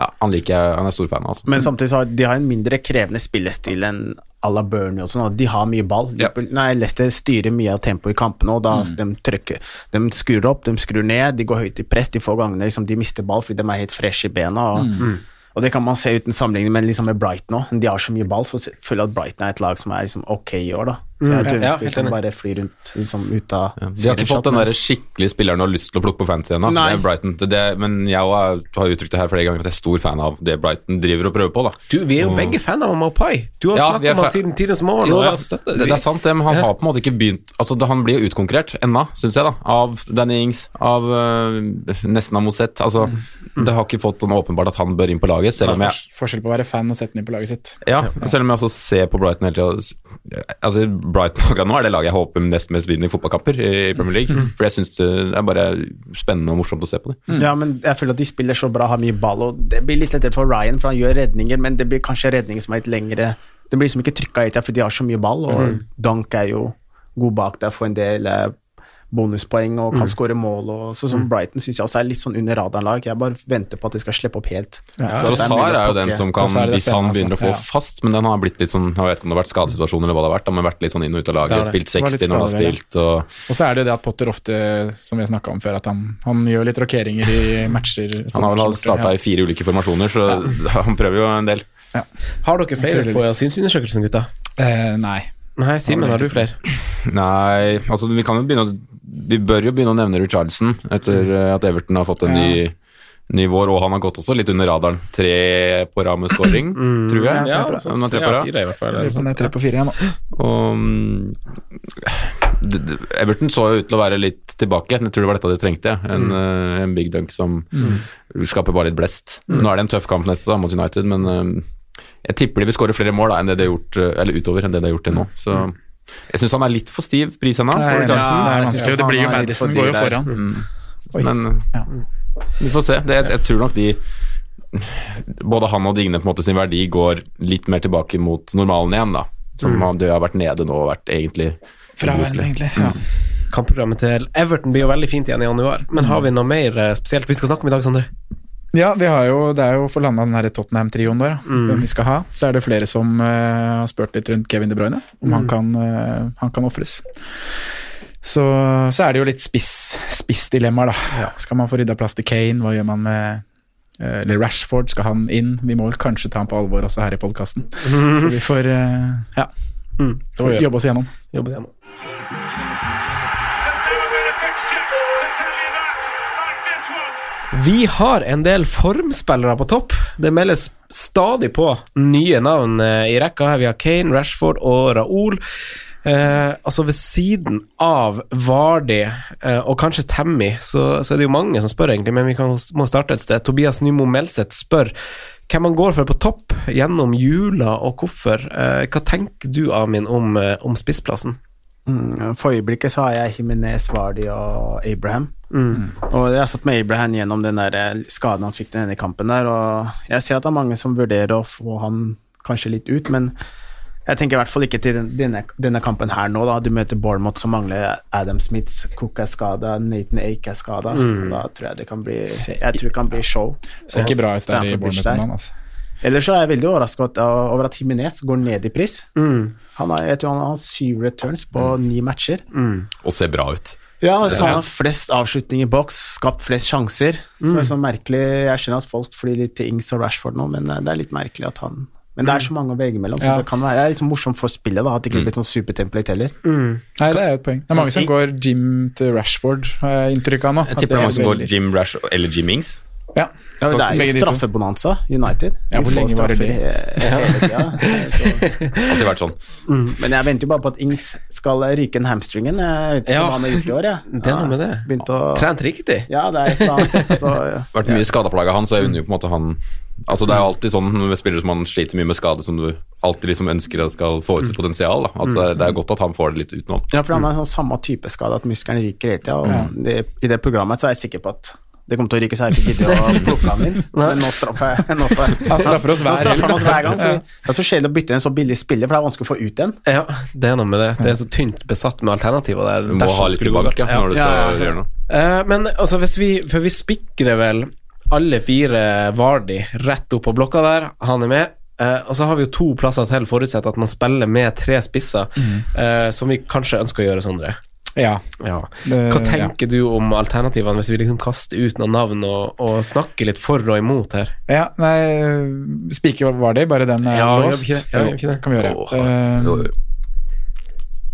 ja, han liker jeg, han er stor fan av. Altså. Men samtidig så har de har en mindre krevende spillestil enn à la Burnley og sånn. De har mye ball. Ja. Nei, Leicester styrer mye av tempoet i kampene, og da de trykker De skrur opp, de skrur ned, de går høyt i press. De får gangene liksom, de mister ball fordi de er helt fresh i bena. Og, og det kan man se uten sammenligning men liksom med Brighton òg. De har så mye ball, så føler jeg at Brighton er et lag som er liksom ok i år, da. Så jeg tror Ja, ja, helt enig. bare flyr rundt liksom, ut av Ja, de har ikke fått den der skikkelige spilleren du har lyst til å plukke på fantasy ennå. Men jeg har- uttrykt det her flere ganger at jeg er stor fan av det Brighton driver og prøver på. da Du, vi er jo begge fan av Mopai Du har Ja, snakket om han siden tidens morgen. Jo og støtter det, det er sant det, men han har på en måte ikke begynt Altså, Han blir jo utkonkurrert ennå, syns jeg, da av Danny Ings, av uh, nesten av Moseth. Altså, det har ikke fått sånn åpenbart at han bør inn på laget, selv om jeg Forskjell på å være fan og sette den inn på laget sitt. ja, selv om jeg også ser på Brighton hele tida Altså, Brighton akkurat nå er det laget jeg håper nest mest vinner i fotballkamper i Premier League. For jeg syns det er bare spennende og morsomt å se på dem. Ja, men jeg føler at de spiller så bra, har mye ball, og det blir litt lettere for Ryan, for han gjør redninger, men det blir kanskje redninger som er litt lengre Det blir liksom ikke trykka i tida, for de har så mye ball, og Dunk er jo god bak der for en del. Bonuspoeng og kan skåre mål. Og, så som Brighton syns jeg også er litt sånn under radaren-lag. Jeg bare venter på at de skal slippe opp helt. Ja. ja. Trossar er jo den som kan, hvis han begynner å få ja. fast, men den har blitt litt sånn Jeg vet ikke om det har vært skadesituasjoner eller hva det har vært, men vært litt sånn inn og ut av laget. Spilt Det var litt 60 når han har spilt, og Og så er det jo det at Potter ofte, som vi har snakka om før, at han, han gjør litt rokeringer i matcher. han har vel starta i fire ulike formasjoner, så han prøver jo en del. Har dere flere på synsundersøkelsen, gutta? Eh, nei. Nei, Simen, har du flere? Nei, altså vi kan jo begynne å Vi bør jo begynne å nevne Richardson etter eh, at Everton har fått en ny, ny vår, og han har gått også litt under radaren. Tre på rad med scoring, tror jeg. Ja, tre på sånn, tre tre på rad. i hvert fall. Tre på fire igjen da. Og mm, d- Everton så jo ut til å være litt tilbake. Jeg tror det var dette de trengte. En, mm. en big dunk som skaper bare litt blest. Nå er det en tøff kamp neste da, mot United, men eh, jeg tipper de vil skåre flere mål da, enn det de har gjort, eh, eller utover enn det de har gjort til nå. Så jeg syns han er litt for stiv pris ennå. Ja, jeg syns jo det blir jo Madison går jo foran. Mm. Men eh, Ja. vi får se. Det, jeg, jeg tror nok de Både han og Digne på en måte sin verdi går litt mer tilbake mot normalen igjen, da. Som Mm. han det har vært nede nå og vært egentlig Fraværende, egentlig. Ja. Kampprogrammet til Everton blir jo veldig fint igjen i januar, men har vi noe mer eh, spesielt vi skal snakke om i dag, Sondre? Ja, vi har jo, det er jo for landa den Tottenham-trioen der, mm. hvem vi skal ha. Så er det flere som uh, har spurt litt rundt Kevin De Bruyne, om han kan, uh, han kan ofres. Så, så er det jo litt spiss, da. Ja. Skal man få rydda plass til Kane? Hva gjør man med eh, Eller Rashford, skal han inn? Vi må vel kanskje ta han på alvor også her i podkasten. Så vi får eh, ja, Mm. får jobbe oss igjennom. Jobbe oss igjennom. Vi har en del formspillere på topp. Det meldes stadig på nye navn eh, i rekka. Vi har Kane, Rashford og Raoul. Eh, altså Ved siden av Vardi eh, og kanskje Tammy, så, så er det jo mange som spør, egentlig, men vi kan, må starte et sted. Tobias Nymo Melseth spør hvem man går for på topp gjennom jula, og hvorfor. Eh, hva tenker du, Amin, om, eh, om spissplassen? Mm, For øyeblikket så har jeg Jimenez, Vardy og Abraham. Og jeg har satt med Abraham gjennom den der eh, skaden han fikk denne kampen der, og jeg ser at det er mange som vurderer å få han kanskje litt ut, men jeg tenker i hvert fall ikke til denne, denne kampen her nå, da. Du møter Bournemouth som mangler Adam Smith, Cook er skada, Nathan Ake er skada. Da tror jeg det kan bli Jeg tror det kan bli show. Ser ikke bra ut der i Bournemouth nå, altså. Ellers så er jeg veldig overrasket over at Jimenez går ned i pris. Han har, jeg tror han har syv returns på ni matcher. Og ser bra ut. Ja, så han har flest avslutninger i boks, skapt flest sjanser. Så det er sånn merkelig Jeg skjønner at folk flyr litt til Ings og Rashford nå, men eh, det er litt merkelig at han Men det er så mange å velge mellom, Ja. det kan være det er litt sånn morsomt for spillet, da, at det ikke blir sånn supertemplate heller. Nei, det er jo et poeng. Det er mange som går Jim til Rashford, har jeg inntrykk av nå. Jeg tipper det er mange som går Jim Rash eller Jim Ings. Ja. Ja, men det er jo straffebonanza, United. Ja, hvor lenge var det det? Alltid vært sånn. Men jeg venter jo bare på at Ings skal ryke en hamstringen. Jeg vet ikke Ja. hva han har gjort i år, jeg. Det er noe med det. Begynt å Trent riktig. Ja, det er et eller annet. Så, ja. Vært mye skadeplaga han, så jeg unner jo på en måte han Altså Det er jo alltid sånn med spillere som man sliter mye med skade, som du alltid liksom ønsker at skal få ut sitt potensial. Da. At det, er, det er godt at han får det litt utenom. Ja, for han er sånn samme type skade, at muskelen ryker hele tida. Og det, i det programmet så er jeg sikker på at det kommer til å ryke, så jeg har ikke giddet å plukke han inn. Men nå straffer jeg nå straffer oss hver Nå straffer oss hver gang. For det er så kjedelig å bytte inn en så billig spiller, for det er vanskelig å få ut en. Ja, det er noe med det. Det er så tynt besatt med alternativer der. Du må ha litt galt. ja, når du skal ja, ja. gjøre noe. Eh, men altså, hvis vi For vi spikrer vel alle fire Vardi rett opp på blokka der. Han er med. Uh, og så har vi jo to plasser til, forutsatt at man spiller med tre spisser, eh, som vi kanskje ønsker å gjøre, Sondre. Ja. Ja. Hva tenker du om alternativene, hvis vi liksom kaster ut noen navn og, og snakker litt for og imot her? Ja, nei Spiker var det, bare den er Ja, låst. Ja, det? Kan vi gjøre. Oh, uh,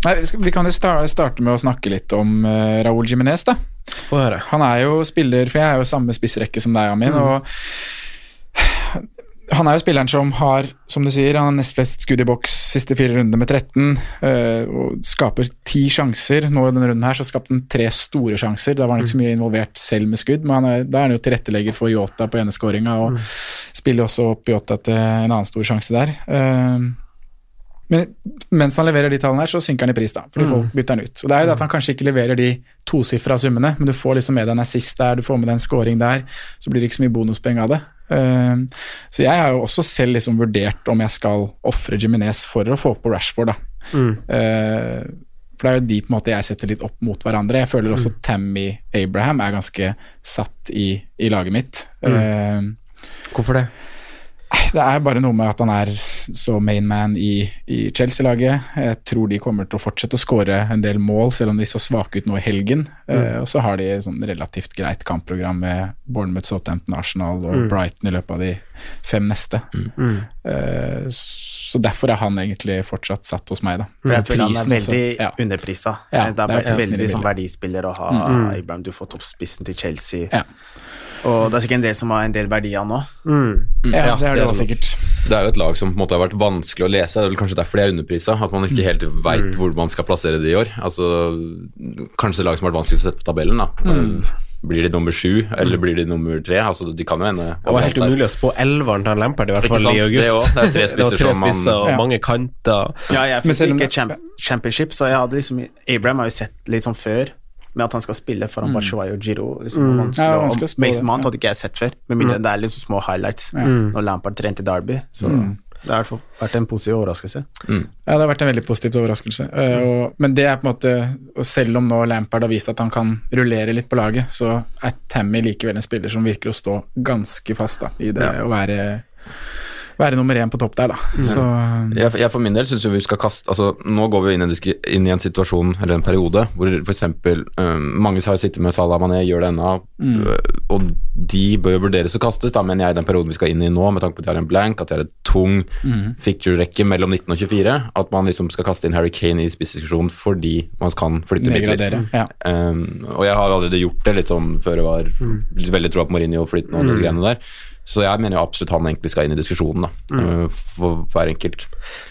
nei, vi, kan jo starte, med å snakke litt om uh, Raúl Jiminez, da. Få høre. Han er jo spiller, for jeg er jo samme spissrekke som deg, Amin, og han er jo spilleren som har, som du sier, han har nest flest skudd i boks siste fire runder med 13, Øh, og skaper ti sjanser. Nå i denne runden her så skapte han tre store sjanser. Da var han ikke så mye involvert selv med skudd, men han er, da er han jo tilrettelegger for Yota på ene skåringa, og spiller også opp Yota til en annen stor sjanse der. Eh, men mens han leverer de tallene her, så synker han i pris, da, fordi folk bytter han ut. Så det er jo det at han kanskje ikke leverer de tosifra summene, men du får liksom med deg en assist der, du får med deg en scoring der, så blir det ikke så mye bonuspenger av det. Eh, så jeg har jo også selv liksom vurdert om jeg skal ofre Jiminez for å få på Rashford, da. Eh, For det er jo de på en måte jeg setter litt opp mot hverandre. Jeg føler også Tammy Abraham er ganske satt i, i laget mitt. Eh, Hvorfor det? Det er bare noe med at han er så main man i, i Chelsea-laget. Jeg tror de kommer til å fortsette å skåre en del mål, selv om de så svake ut nå i helgen. Eh, og så har de et sånn relativt greit kampprogram med Bournemouth, Southampton, Arsenal og Brighton i løpet av de fem neste. Eh, så derfor er han egentlig fortsatt satt hos meg, da. For jeg føler han er veldig ja. underprisa. Ja, det er det er veldig sånn verdispiller å ha Abraham. Du får toppspissen til Chelsea. Ja. Og det er sikkert en del som har en del verdier nå. Ja, det er det det også sikkert. Det er jo et lag som på en måte har vært vanskelig å lese. Det er vel kanskje derfor de er underprisa. At man ikke helt veit hvor man skal plassere det i år. Altså, Kanskje det lag som har vært vanskelig å sette på tabellen. da Blir de nummer sju, eller blir de nummer tre? Altså, de kan jo ende Det var helt umulig å spå elveren til Lampard, i hvert fall i august Det. Det er tre spisser tre som man- og Ja. mange kanter. Ja, jeg fikk ikke championship, så jeg hadde liksom Abraham har jo sett litt sånn før med at han skal spille foran Batshuayi og Giro. Liksom, mm. vanskelig, det er og vanskelig Mason Mount ja. hadde ikke jeg sett før, med mindre det er liksom små highlights når Lampard trente Derby. Så det har i hvert fall vært en positiv overraskelse. Ja, det har vært en veldig positiv overraskelse. Uh, og, men det er på en måte og Selv om nå Lampard har vist at han kan rullere litt på laget, så er Tammy likevel en spiller som virker å stå ganske fast da, i det å være, være nummer én på topp der, da. Så Jeg, jeg for min del syns vi skal kaste altså, Nå går vi inn i, en, inn i en situasjon eller en periode hvor f.eks. Um, mange har sittet med Salah Mané, gjør det ennå, mm. og de bør jo vurderes å kastes, da, mener jeg, i den perioden vi skal inn i nå, med tanke på at de har en blank, at de har et tung ficture-rekke mellom 19 og 24, at man liksom skal kaste inn Harry Kane i spissdiskusjonen fordi man kan flytte midler. Ja. Um, og jeg har allerede gjort det litt sånn før jeg var mm. veldig troa på Mourinho og flytten og de greiene der. Så jeg mener jo absolutt han egentlig skal inn i diskusjonen, da. mm. For hver enkelt.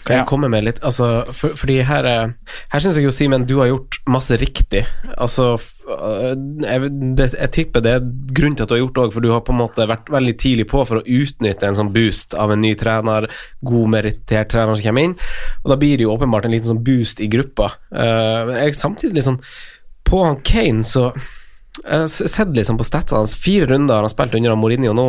Kan jeg Ja. komme med litt altså, for, Fordi her eh, Her syns jeg jo, Simen, du har gjort masse riktig. Altså øh, jeg, det, jeg tipper det er grunnen til at du har gjort det òg, for du har på en måte vært veldig tidlig på for å utnytte en sånn boost av en ny trener, god merittert trener som kommer inn, og da blir det jo åpenbart en liten sånn boost i gruppa. Uh, jeg er samtidig litt sånn På han Kane, så jeg sett liksom på statsene hans. Fire runder har han spilt under Mourinho nå.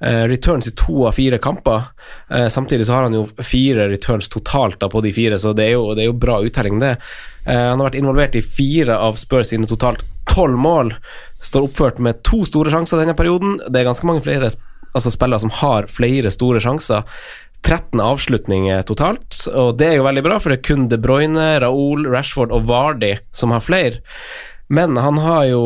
Eh, returns i to av fire kamper. Eh, samtidig så har han jo fire returns totalt da på de fire, så det er jo, det er jo bra uttelling, det. Eh, han har vært involvert i fire av Spurs sine totalt tolv mål. Står oppført med to store sjanser denne perioden. Det er ganske mange flere altså spillere som har flere store sjanser. 13 avslutninger totalt, og det er jo veldig bra, for det er kun De Bruyne, Raoul, Rashford og Vardy som har flere. Men han har jo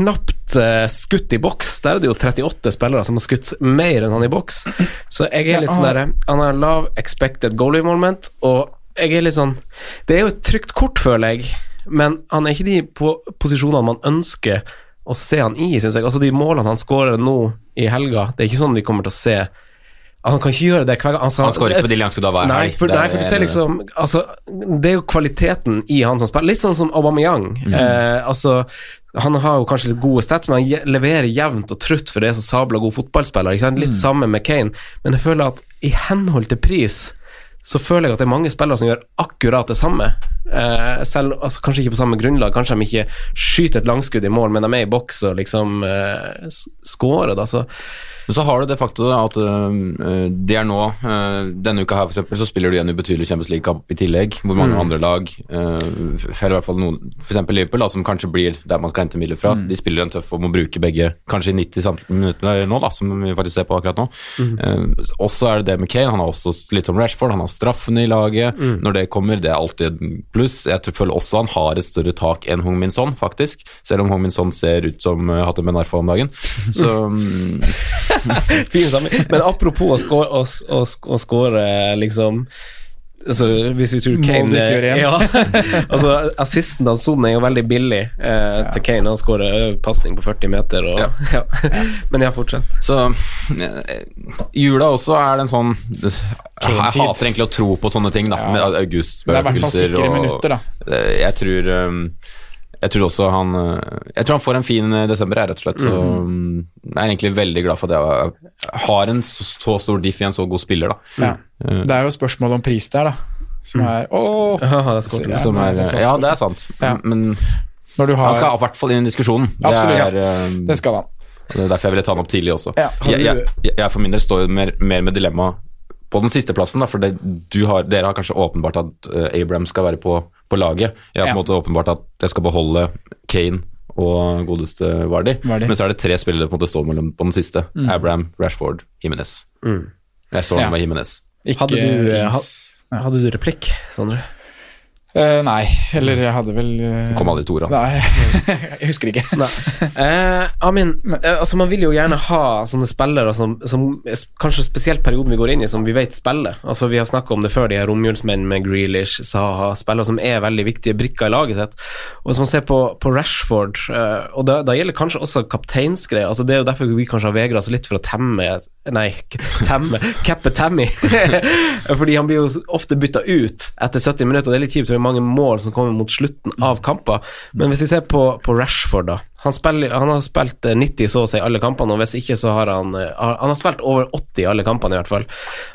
knapt uh, skutt i boks. Der er det jo 38 spillere som har skutt mer enn han i boks. Så jeg er litt sånn derre Han har lav expected goal involvement, og jeg er litt sånn Det er jo et trygt kort, føler jeg, men han er ikke de på posisjonene man ønsker å se han i, syns jeg. Altså De målene han skårer nå i helga, det er ikke sånn vi kommer til å se Han kan ikke gjøre det hver gang. skal- Han skårer ikke på de han skulle da være Nei, for, nei, for du ser liksom altså, Det er jo kvaliteten i han som spiller. Litt sånn som Aubameyang. Eh, altså, han har jo kanskje litt gode stats, men han leverer jevnt og trutt for det så sabla god fotballspiller. Litt samme med Kane, men jeg føler at i henhold til pris så føler jeg at det er mange spillere som gjør akkurat det samme. Eh, selv, altså, kanskje ikke på samme grunnlag, kanskje de ikke skyter et langskudd i mål, men de er i boks og liksom eh, scorer, da. Så Men så har du det faktum at øh, det er nå øh, Denne uka her for eksempel, så spiller du igjen ubetydelig Champions League-kamp i tillegg, hvor mange andre lag, øh, eller i hvert fall noen, f.eks. Liverpool, da, som kanskje blir der man skal hente midler fra, de spiller en tøff og må bruke begge kanskje i 90 samt- minutter nå, da, som vi faktisk ser på akkurat nå. Eh, også er det det med Kane, han har også litt som Rashford, han har straffene i laget. Når det kommer, det er alltid pluss. Jeg tror- føler også han har et større tak enn Hong Min Son, faktisk. Selv om Hong Min Son ser ut som uh, Hatem Ben Arfa om dagen. Så mm, Fin sammenheng. Men apropos å score, å, å, å score liksom altså, Hvis vi tror Kane ja, altså, Assisten til Son er jo veldig billig eh, til Kane. Han skårer pasning på 40 meter. Og, Ja. ja. Men ja, fortsett. Så eh, jula også er den sånn Jeg hater egentlig å tro på sånne ting, da. Ja. Med august, Det er i hvert fall spøkelser sikre og minutter, da. Eh, Jeg tror um, Jeg tror også han eh, Jeg tror han får en fin eh, desember, jeg, rett og slett. Så mm. jeg er egentlig veldig glad for at jeg har en så, så stor diff i en så god spiller, da. Ja. Det er jo spørsmål om pris der, da. Som er Åh! Ja, det skåret. Ja, er, er ja, det er sant. Ja. Men Når du han skal i hvert fall inn i diskusjonen. Det er, Det skal han. Det er derfor jeg ville ta den opp tidlig også. Ja, jeg, jeg, jeg, jeg for min del står mer, mer med dilemma på den siste plassen, da, for det, du har, dere har kanskje åpenbart at uh, Abraham skal være på på laget. Jeg har på en måte åpenbart at jeg skal beholde Kane og godeste Vardy, Vardy. men så er det tre spillere på en måte står mellom på den siste. Abraham, Rashford, Jimenez. Jeg står Ja. med Jimenez. Ikke Hadde du, eh. Hadde du replikk, Sondre? Eh, nei, eller jeg hadde vel uh, Kom aldri til ordet. Nei, jeg husker ikke. uh, Amin, altså man vil jo gjerne ha sånne spillere som, som kanskje spesielt perioden vi går inn i, som vi vet spiller. Altså Vi har snakka om det før, de her romjulsmenn med Grealish, Saha, spillere som er veldig viktige brikker i laget sitt. Og Hvis man ser på, på Rashford, eh, og da, da gjelder kanskje også kapteinsgreier altså Det er jo derfor vi kanskje har vegra oss litt for å temme Nei, temme Cappe Tammy. Fordi han blir jo ofte bytta ut etter 70 minutter, og det er litt kjipt, for det er mange mål som kommer mot slutten av kamper. Men hvis vi ser på, på Rashford, da. Han, spiller, han har spilt eh, 90 så å si alle kampene, og hvis ikke så har han eh, Han har spilt over 80 i alle kampene, i hvert fall.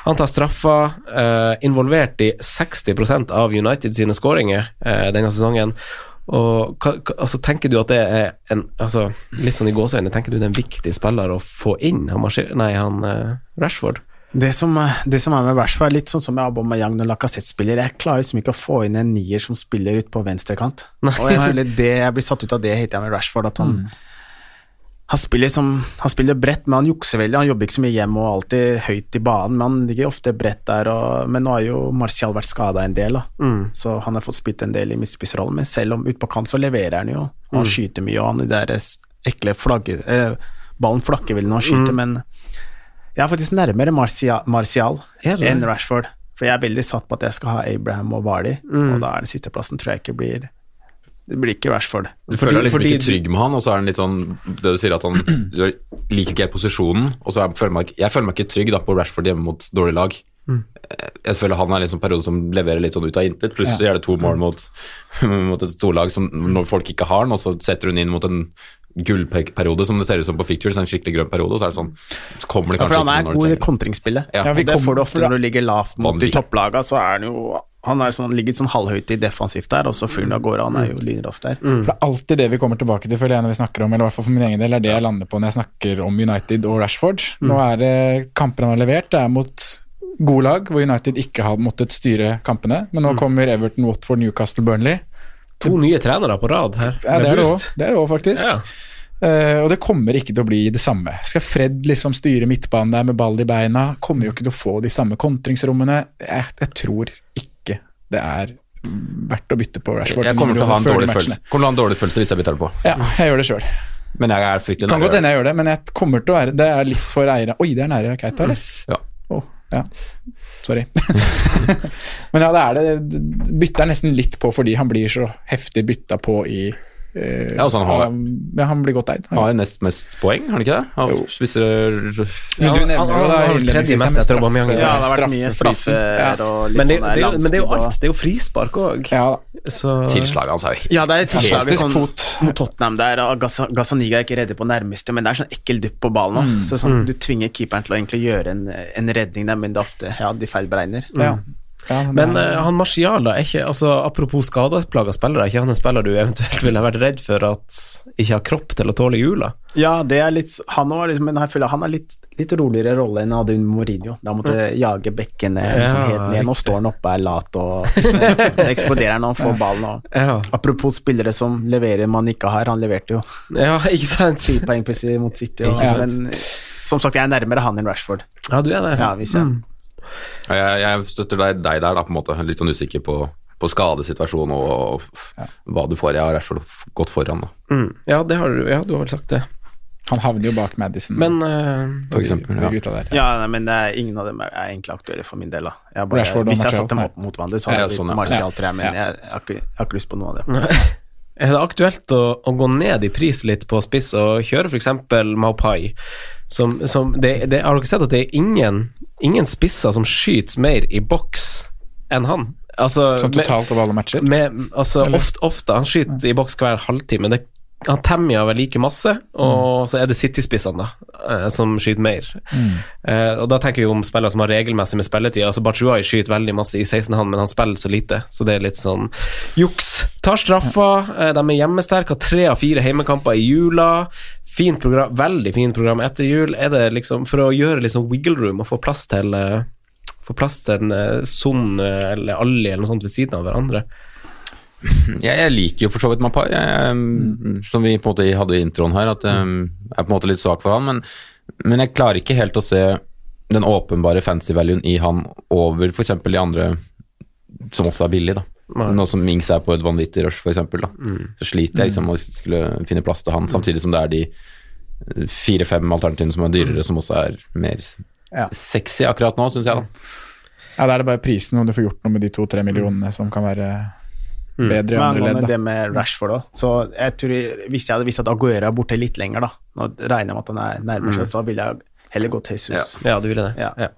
Han tar straffer, eh, involvert i 60% av United sine skåringer eh, denne sesongen. Og hva, altså, Tenker du at det er en altså, Litt sånn i gåseøynene, tenker du det er en viktig spiller å få inn, han, nei, han uh, Rashford? Det som, det som er med Rashford, er litt sånn som med Aubameyang og Lacassette spiller. Jeg klarer liksom ikke å få inn en nier som spiller ut på venstrekant. Og jeg føler det jeg blir satt ut av det heter jeg med Rashford, at han han spiller, som, han spiller bredt, men han jukser veldig. Han jobber ikke så mye hjem og alltid høyt i banen, men han ligger ofte bredt der. Og, men nå har jo Martial vært skada en del, da. så han har fått spilt en del i midtspissrollen. Men selv om utpå kant så leverer han jo. Og han skyter mye, og han de der ekle flagge... Eh, ballen flakker vel når han skyter, men jeg er faktisk nærmere Martial, Martial enn Rashford. For jeg er veldig satt på at jeg skal ha Abraham og Vardy, og da er den sisteplassen tror jeg ikke blir Det blir ikke Rashford. Du føler deg liksom fordi ikke trygg med han, og så er han litt sånn Det du sier at han Du liker ikke helt posisjonen, og så er, føler meg, jeg føler meg ikke trygg da på Rashford hjemme mot dårlig lag. Jeg føler han er en liksom periode som leverer litt sånn ut av intet. Pluss så er det to mål mot, mot et storlag som når folk ikke har den, og så setter hun inn mot en gullperiode som det ser ut som på Fictures, en skikkelig grønn periode, og så er det sånn Så kommer det Ja, kanskje for han er god i det. kontringsspillet. Ja. Ja, det får du ofte når du ligger lavt mot de topplaga, så er han jo Han er sånn, ligger sånn halvhøyt i defensivt der, og så fyren av gårde. Han er jo lynrask der. For det er alltid det vi kommer tilbake til, føler jeg, når vi snakker om, eller i hvert fall for min egen del, er det jeg lander på når jeg snakker om United og Rashford. Nå er det kamper han har levert, det er mot gode lag, hvor United ikke har måttet styre kampene. Men nå kommer Everton, Watford, Newcastle, Burnley. To nye trenere på rad her. Ja, det er det òg, det det faktisk. Ja. Uh, og det kommer ikke til å bli det samme. Skal Fred liksom styre midtbanen der med ball i beina, kommer jo ikke til å få de samme kontringsrommene. Jeg, jeg tror ikke det er verdt å bytte på Rashford. Jeg kommer til å ha en dårlig følelse Kommer til å ha en dårlig følelse hvis jeg bytter den på. Ja, jeg gjør det sjøl. Men jeg er fryktelig Kan godt hende jeg gjør det, men jeg kommer til å være Det er litt for eiere Oi, det er nære Keita, eller? Ja. Oh, ja. Sorry. men ja, det er det. Bytter er nesten litt på fordi han blir så heftig bytta på i Ja, altså han har- ja, han blir godt eid. Han har jo nest mest poeng, har han ikke det? Han Jo. spiser Men du han- nevner han- jo han da tredje mest etter straffe- Aubameyang. Ja, det har vært mye straffer Ja. og litt Men det, sånn det, men det er jo alt. Det er jo frispark òg. Ja. Så Tilslaget hans er jo Ja, det er et tilslag Fantastisk sånn, fot. mot Tottenham der, og Gazza- er ikke redde på nærmeste, men det er sånn ekkel dupp på ballen Mm. Så sånn, du tvinger keeperen til å egentlig gjøre en, en redning der, men det er ofte ja, de feil Mm. ja. Ja Men er- eh, han Martial, da, er ikke altså, apropos skadeplaga spillere, er ikke han en spiller du eventuelt ville vært redd for at ikke har kropp til å tåle jula? Ja, det er litt Han har liksom, men jeg føler han har litt, litt roligere rolle enn Adun hadde under Mourinho. Da måtte mm. jage bekkene liksom, Ja, helt ned. Nå står han oppe, er lat og Så eksploderer han han får ballen. Og. Ja, Apropos spillere som leverer man ikke har, han leverte jo ja ikke sant? ti poeng plutselig mot City. Og, Ikke men som sagt, jeg er nærmere han enn Rashford. Ja, du er det. Ja, hvis jeg Ja, Jeg, jeg støtter deg, deg der, da, på en måte. Litt sånn usikker på, på skadesituasjonen og, og hva du får. Jeg har i hvert fall gått foran. Da. Mm. Ja, det har du, ja, du har vel sagt det. Han havner jo bak Madison. Men uh, For eksempel, ja. gutta der. Ja, nei, men det er, ingen av dem er, er egentlig aktuelle for min del. Da. Jeg bare, Rashford hvis jeg satte dem opp mot hverandre, så Ja, hadde jeg sånn, ja. Martial, Ja. tror jeg, men Ja. jeg, jeg, har ikke, jeg har ikke lyst på noe av det. er det aktuelt å, å gå ned i pris litt på spiss og kjøre f.eks. Maupai? Som, som det, det, har dere sett at det er ingen, ingen spisser som skyter mer i boks enn han? Altså, Sånn totalt over alle matcher. med, altså, ofte, ofte, han skyter i boks hver halvtime. Det, han temmer vel like masse, og så er det City-spissene da, eh, som skyter mer. Eh, og Da tenker vi om spillere som har regelmessig med spilletid. Altså Bachuai skyter veldig masse i 16 han, men han spiller så lite, så det er litt sånn juks. Tar straffa. eh, de er hjemmesterke, har tre av fire heimekamper i jula. Fint program, veldig fint program etter jul. Er det liksom for å gjøre liksom wiggle room og få plass til eh, få plass til en uh, Son eh, eller Ali eller noe sånt ved siden av hverandre? Jeg, jeg liker jo for så vidt Mapai, som vi på en måte hadde i introen her, at jeg er på en måte litt svak for han, men, men jeg klarer ikke helt å se den åpenbare fancy-valuen i han over f.eks. de andre som også er billige, da. Nå som Mings er på et vanvittig rush, f.eks., mm. Så sliter jeg liksom å skulle finne plass til han, samtidig som det er de eh, fire-fem alternativene som er dyrere, som også er mer Ja. sexy akkurat nå, syns jeg, da. Ja, Da er det bare prisen, om du får gjort noe med de to-tre millionene, som kan være bedre i andre ledd. med da. det med Rashford, da? Så jeg tror, Hvis jeg hadde visst at Aguera er borte litt lenger, da, nå regner jeg med at han er nærmer seg, så ville jeg heller gått til Jesus. Ja, du ville det? Ja.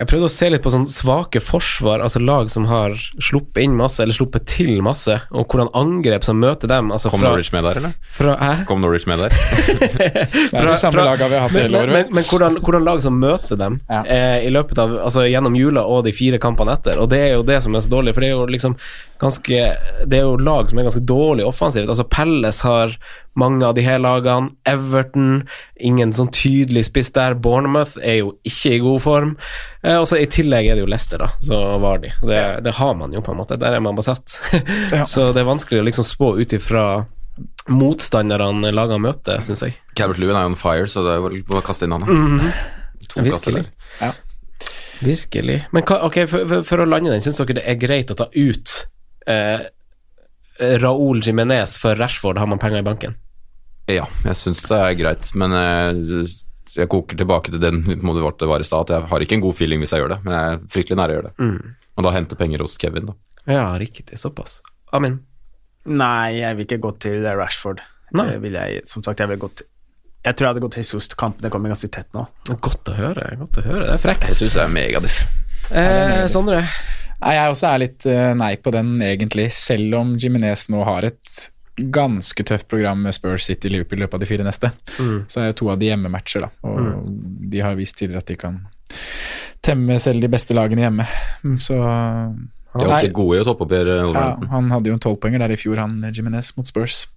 Jeg prøvde å se litt på sånn svake forsvar, altså lag som har sluppet inn masse, eller sluppet til masse, og hvordan angrep som møter dem. Altså Kom fra, Norwich med der, eller? fra, hæ? Kom Norwich med der? Det er de samme laga vi har hatt men, hele men, men, men hvordan, hvordan lag som møter dem Ja. eh, i løpet av Altså gjennom jula og de fire kampene etter, og det er jo det som er så dårlig, for det er jo liksom ganske Det er jo lag som er ganske dårlig offensivt. Altså Pelles har mange av de her lagene. Everton, ingen sånn tydelig spiss der. Bournemouth er jo ikke i god form. Eh, og så I tillegg er det jo Leicester, da. Så var de. Det, det har man jo, på en måte. Der er man besatt. Ja. så det er vanskelig å liksom spå ut ifra motstanderne lagene møter, syns jeg. Calvert Lewin er jo on fire, så det er bare å kaste inn han. da. To kasser Virkelig. Virkelig. Men hva, ok, for, for, for å lande den, syns dere det er greit å ta ut eh, Raúl Jimenez for Rashford, har man penger i banken? Ja, jeg syns det er greit, men eh, jeg koker tilbake til den måte det var i stad, at jeg har ikke en god feeling hvis jeg gjør det, men jeg er fryktelig nære å gjøre det. Og da hente penger hos Kevin, da. Ja, riktig. Såpass. Amin. Nei, jeg vil ikke gå til Rashford. Nei. Det vil jeg, som sagt, jeg vil gå til Jeg tror jeg hadde gått til Jesus. Kampene kommer ganske tett nå. Godt å høre. godt å høre, Det er frekt. Jeg syns jeg er megadiff. Eh, Sondre? Jeg også er litt eh, nei på den, egentlig. Selv om Jiminez nå har et ganske tøft program med Spurs City Liverpool i løpet av de fire neste, så er jo to av de hjemmematcher, da. Og de har vist tidligere at de kan temme selv de beste lagene hjemme. Mm, Så De er alltid gode i å toppe opp i ja, han hadde jo en tolvpoenger der i fjor, han Jiminez mot Spurs.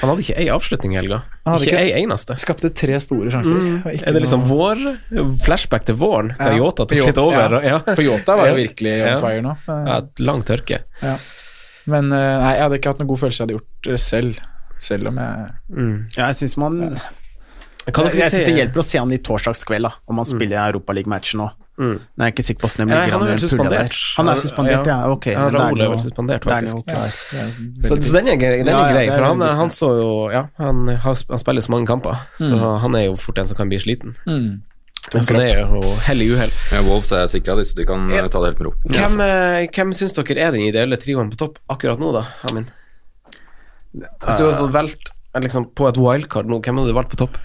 Han hadde ikke ei avslutning i helga. Han hadde Ikke ikke- ei eneste. Skapte tre store sjanser. Mm. ikke Er det liksom noe- vår flashback til våren, da Ja, Yota tok Jota- litt over? Ja. For Yota var jo virkelig on Ja. fire nå. Ja, lang tørke. Ja. Men eh, nei, jeg hadde ikke hatt noen god følelse jeg hadde gjort det selv. Selv om jeg Ja, jeg synes man Kan Jeg, jeg si- synes det hjelper å se han i torsdagskveld, da, om han spiller i Europaliga-matchen nå. Mm. Nå er ikke sikker på hvordan det Nei, an. han er suspendert. Han er suspendert, ja. Ok. Ja, men Raoul er vel suspendert, er faktisk. Ja, ja, Så, så den er grei, den er grei for han, han så jo Ja, han, han spiller så mange kamper, så han er jo fort en som kan bli sliten. Mm. Så det er jo hell i uhell. Ja, Wolves er sikra, så de kan Ja. ta det helt med ro. Hvem, eh, hvem syns dere er den ideelle trioen på topp akkurat nå, da, Amin? Hvis du hadde fått valgt eh, liksom, på et wildcard nå, hvem hadde du valgt på topp?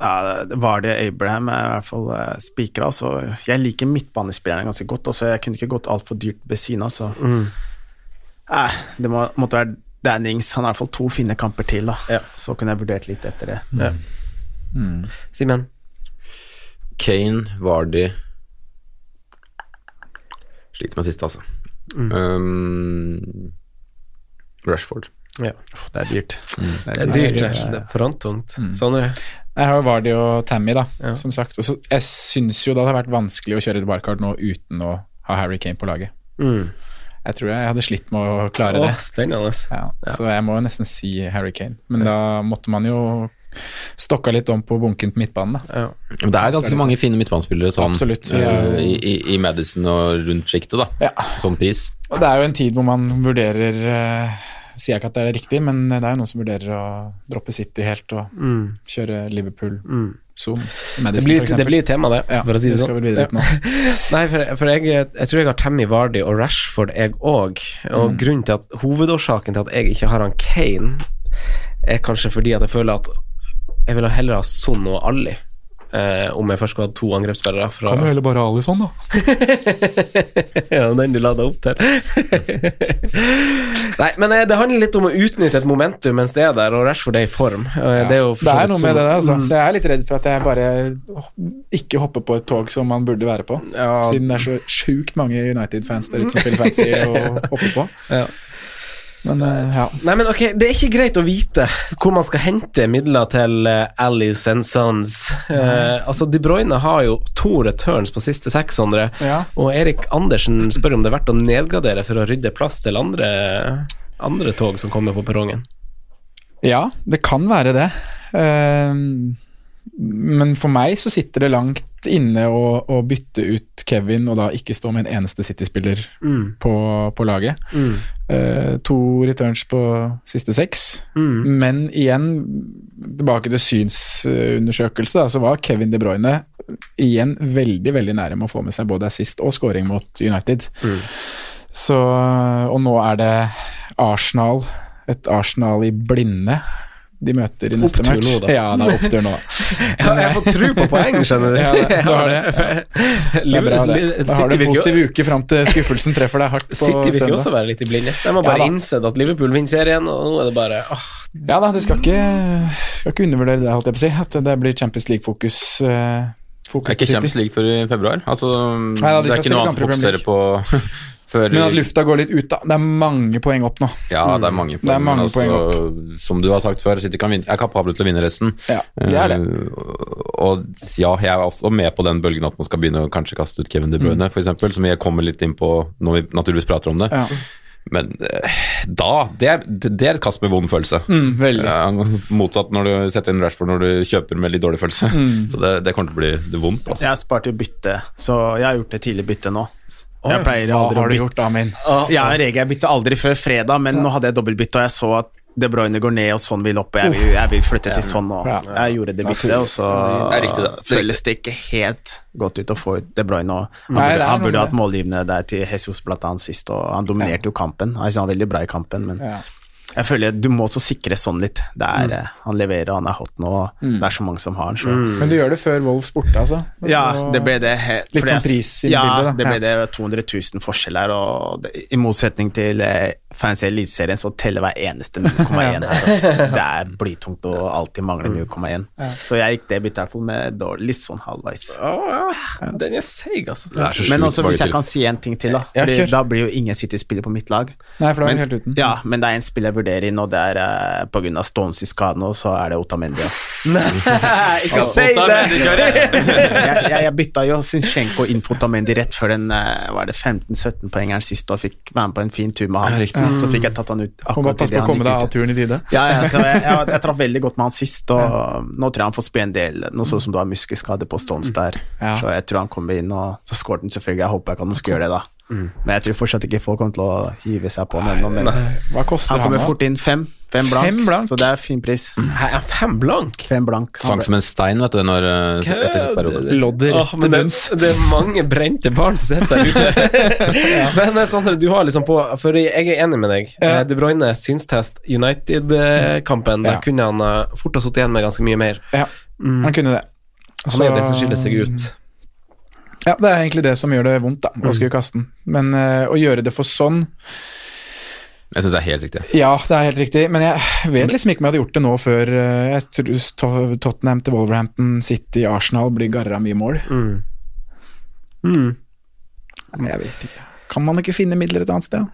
Ja, var det Abraham er i hvert fall uh, spikra. Så jeg liker midtbanespillerne ganske godt. Altså, jeg kunne ikke gått altfor dyrt ved siden av, så Nei, det må, måtte være Dannings. Han har i hvert fall to fine kamper til, da. Ja. Så kunne jeg vurdert litt etter det. Ja. Simen? Kane, Vardy Sliter med siste, altså. Um, Rashford. Ja. Det er dyrt. Det er dyrt, det. Det er fronttungt. Sondre? Jeg har jo Vardy og Tammy, da, Ja. som sagt. Også, jeg syns jo det hadde vært vanskelig å kjøre et wildcard nå uten å ha Harry Kane på laget. Mm. Jeg tror jeg hadde slitt med å klare Å, det. spennende. Ja, Så jeg må jo nesten si Harry Kane. Men da måtte man jo stokka litt om på bunken på midtbanen, da. Ja. Det er ganske mange fine midtbanespillere sånn, Absolutt, eh, er- i, i, i Madison og rundt sjiktet, da. Ja. Sånn pris. Og det er jo en tid hvor man vurderer eh, Sier jeg ikke at det er riktig, men det er jo noen som vurderer å droppe City helt og Mm. kjøre Liverpool, Mm. Zoom, Det, blir, det blir tema, det, ja, for å si det skal sånn. Ja. Nei, for, for jeg, jeg tror jeg har Tammy Vardy og Rashford, jeg òg. Og Mm. grunnen til at hovedårsaken til at jeg ikke har han Kane, er kanskje fordi at jeg føler at jeg vil heller ha Son og Ali. Eh, om jeg først skulle hatt to angrepsspillere fra Kan du heller bare ha Alison, da? Ja, den du lada opp til. Nei, men eh, det handler litt om å utnytte et momentum mens det er der, og Rashford er i form. Eh, Det er det er noe som- med det altså. Mm. Så jeg er litt redd for at jeg bare ikke hopper på et tog som man burde være på. Ja, Siden det er så sjukt mange United-fans der ute som spiller fancy og hopper på. Ja. Men uh, ja. Nei, men ok, Det er ikke greit å vite hvor man skal hente midler til uh, Alice and Sons. Uh, altså, De Bruyne har jo to returns på siste seks, Sondre. Ja. Og Erik Andersen spør om det er verdt å nedgradere for å rydde plass til andre, andre tog som kommer på perrongen. ja, det kan være det. Men for meg så sitter det langt inne å, å bytte ut Kevin og da ikke stå med en eneste City-spiller Mm. på, på laget. Mm. Eh, to returns på siste seks. Mm. Men igjen, tilbake til synsundersøkelse, da, så var Kevin De Bruyne igjen veldig veldig nære med å få med seg både assist og scoring mot United. Mm. Så, og nå er det Arsenal, et Arsenal i blinde. De møter i neste match. nå, da. Ja, det er opptur nå. Ja, jeg får tro på poeng, skjønner du. Ja, det- du har det. Det er bra, det. Da har du en positiv uke fram til skuffelsen treffer deg hardt på City vil ikke søndag. også være litt i blinde. De har bare Ja innsett at Liverpool vinner serien, og nå er det bare åh, Ja da, du skal ikke, skal ikke undervurdere det, holdt jeg på å si. At det blir Champions League-fokus. Uh, Det er ikke. Champions League før i februar. Altså, da, de det er ikke noe annet å fokusere på før Men at lufta går litt ut, da. Det er mange poeng opp nå. Ja, det er mange poeng. Det er mange altså, poeng opp. Som du har sagt før, City kan vinne, er kapable til å vinne resten. Ja, det er det. Uh, og ja, jeg er også med på den bølgen at man skal begynne å kanskje kaste ut Kevin De Bruyne, for eksempel, som jeg kommer litt inn på når vi naturligvis prater om det. Ja. Men uh, da det er, det er et kast med vond følelse. Mm, veldig. Motsatt når du setter inn Rashford når du kjøper med litt dårlig følelse. Mm. Så det, det kommer til å bli det vondt. Altså. Jeg har spart i bytte, så jeg har gjort det tidlig bytte nå. Jeg pleier Hva aldri har du bytte. gjort, da, Ja, regel, jeg bytter aldri før fredag, men nå hadde jeg dobbeltbytte, og jeg så at De Bruyne går ned, og sånn vil opp, og jeg vil, jeg vil flytte til sånn, og jeg gjorde det byttet, og så føles det ikke helt godt ut å få ut De Bruyne. Og han Nei, burde, han burde hatt målgivende der til Jesus blant annet sist, og han dominerte jo kampen. Han var veldig bra i kampen, men Ja. Jeg føler du må også sikre sånn litt. Det er, mm. Han leverer, han er hot nå, mm. det er så mange som har han, så Men du gjør det før Wolfs borte, altså? ja, det ble det Litt sånn pris i ja, bildet, da. det ble Ja. det 200 000 forskjell her, og det, i motsetning til eh, fans i Eliteserien så teller hver eneste 0,1 her. Altså. Det er blytungt å alltid mangle 0,1. Så jeg gikk det byttet i hvert fall med dårlig, litt sånn halvveis. Oh, ja. Den er seig, altså. Er Men også hvis jeg kan si en ting til, da. Fordi da blir jo ingen City-spiller på mitt lag. Nei, for da er Men, helt uten. ja, men det er en spiller jeg inn, og det er uh, pga. Stones i skaden, og så er det Otamendi. ja. Ikke si det! jeg, jeg, jeg bytta jo Zinchenko inn for Otamendi rett før den eh, var det 15-17-poengeren sist, og fikk være med på en fin tur med han. Ja. Så fikk jeg tatt han ut akkurat idet å han komme deg gikk av ut. turen i tide. Ja, ja, så jeg, jeg, jeg traff veldig godt med han sist, og nå tror jeg han får spille en del, noe sånn som du har muskelskade på Stones der. Ja. Så jeg tror han kommer inn, og så skåret han selvfølgelig. Jeg håper jeg kan skal gjøre det, da. Mm. Men jeg tror fortsatt ikke folk kommer til å hive seg på han ennå. Men Hva koster han kommer han, fort inn fem. Fem blank, Fem blank? så det er fin pris. Her er fem blank. Fem blank. Sang som en stein, vet du, når, eh, etter siste periode. Lodder. oh, men det, det er mange brente barn som sitter der ute. men eh, Sondre, du har liksom på For jeg er enig med deg. Ja. Eh, De Bruyne synstest United-kampen. Der kunne han fort ha sittet igjen med ganske mye mer. Ja, han kunne det. Han er jo det som skiller seg ut. Ja, det er egentlig det som gjør det vondt, da, å skulle kaste den. Men uh, å gjøre det for sånn Jeg syns det er helt riktig. Ja, det er helt riktig, men jeg vet liksom ikke om jeg hadde gjort det nå før uh, jeg tror Tottenham til Wolverhampton, City, Arsenal blir garra mye mål. Mm. Mm. Men jeg vet ikke. Kan man ikke finne midler et annet sted?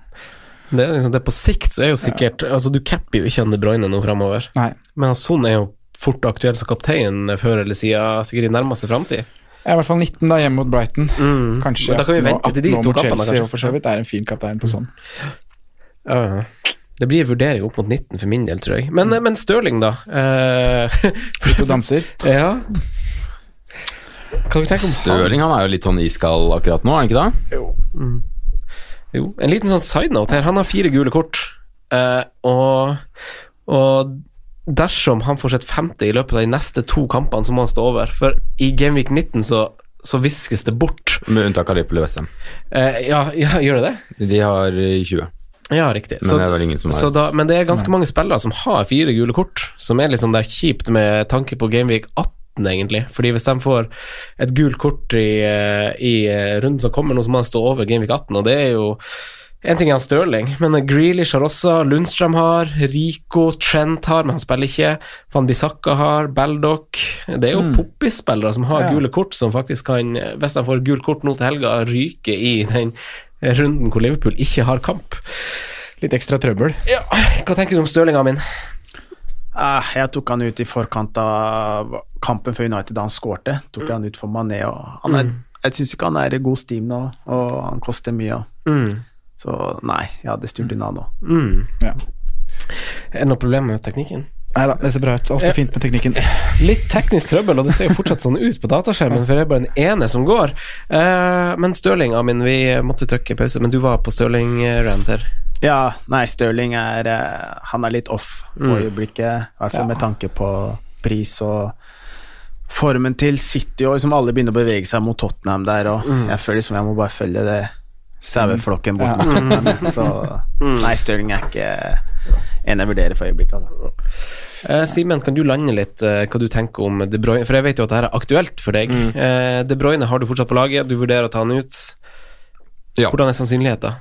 Det er liksom det På sikt så er jo sikkert Altså Du capper jo ikke han De Bruyne nå framover, men han Son er jo fort aktuell som kaptein før eller siden, sikkert i nærmeste framtid. Jeg er i hvert fall 19 da, hjemme mot Brighton. Kanskje Men da kan vi 18 vente til de to kappene kampene, Chelsea, for så vidt er en fin kaptein på sånn. Ja. Det blir vurdering opp mot 19 for min del, tror jeg. Men, men Stirling, da? Eh, Ute og danser. ja Kan tenker du om han? Han er jo litt sånn iskald akkurat nå, er han ikke det? Jo, en liten sånn side note her. Han har fire gule kort, eh, og, og dersom han får sitt femte i løpet av de neste to kampene, så må han stå over. For i Gameweek 19 så, så viskes det bort. Med unntak av Liverpool og Westham. Eh, ja, ja, gjør det det? De har eh, 20, Ja, riktig. men det er vel ingen som så har da, men det er ganske mange spillere som har fire gule kort, som er litt sånn der kjipt med tanke på Gameweek 18, egentlig. Fordi hvis de får et gult kort i, eh, i eh, runden som kommer, nå så må de stå over Gameweek 18, og det er jo en ting er han Stirling, men Grealish har også, Lundstrøm har, Rico, Trent har, men han spiller ikke. Van Bissaka har, Baldock Det er jo poppispillere som har Ja. gule kort, som faktisk kan, hvis de får gult kort nå til helga, ryke i den runden hvor Liverpool ikke har kamp. Litt ekstra trøbbel. Ja, hva tenker du om Stirlinga min? Ah, jeg tok han ut i forkant av kampen for United da han skårte. Tok han ut for Mané. Og han er, Jeg syns ikke han er i god steam nå, og han koster mye. Mm. Så nei, jeg hadde styrt unna nå. Mm. Ja. Er det noe problem med teknikken? Nei da, det ser bra ut. Alt er fint med teknikken. Litt teknisk trøbbel, og det ser jo fortsatt sånn ut på dataskjermen, for det er bare den ene som går. Eh, men Stirling, Amin, vi måtte trykke pause, men du var på Stirling-rant her. Ja, nei, Stirling er eh, Han er litt off for øyeblikket, i hvert fall med tanke på pris og formen til City, og liksom alle begynner å bevege seg mot Tottenham der, og jeg føler som jeg må bare følge det saueflokken bort mot Så nei, Stirling er ikke en jeg vurderer for øyeblikket. Altså. Eh, Simen, kan du lande litt eh, hva du tenker om De Bruyne? For jeg vet jo at dette er aktuelt for deg. Eh, De Bruyne har du fortsatt på laget, du vurderer å ta han ut. Ja. Hvordan er sannsynligheten?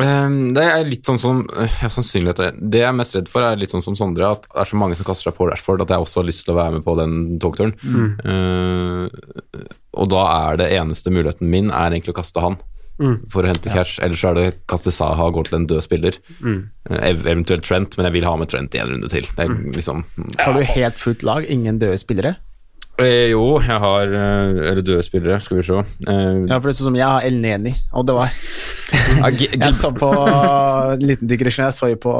Ehm, det er litt sånn som ja, sannsynlighet Det jeg er mest redd for, er litt sånn som Sondre, at det er så mange som kaster seg på Rashford, at jeg også har lyst til å være med på den togturen. Ehm, og da er det eneste muligheten min er egentlig å kaste han for å hente cash. Ellers så er det kaste Saha og gå til en død spiller. Mm. ev- eventuelt Trent, men jeg vil ha med Trent i en runde til. Det er liksom Har du helt fullt lag, ingen døde spillere? Eh, Jo, jeg har eh, Eller døde spillere, skal vi se. Eh, Ja, for det er sånn som jeg har El Neni, og det var ja, Jeg så på en liten digresjon, jeg så jo på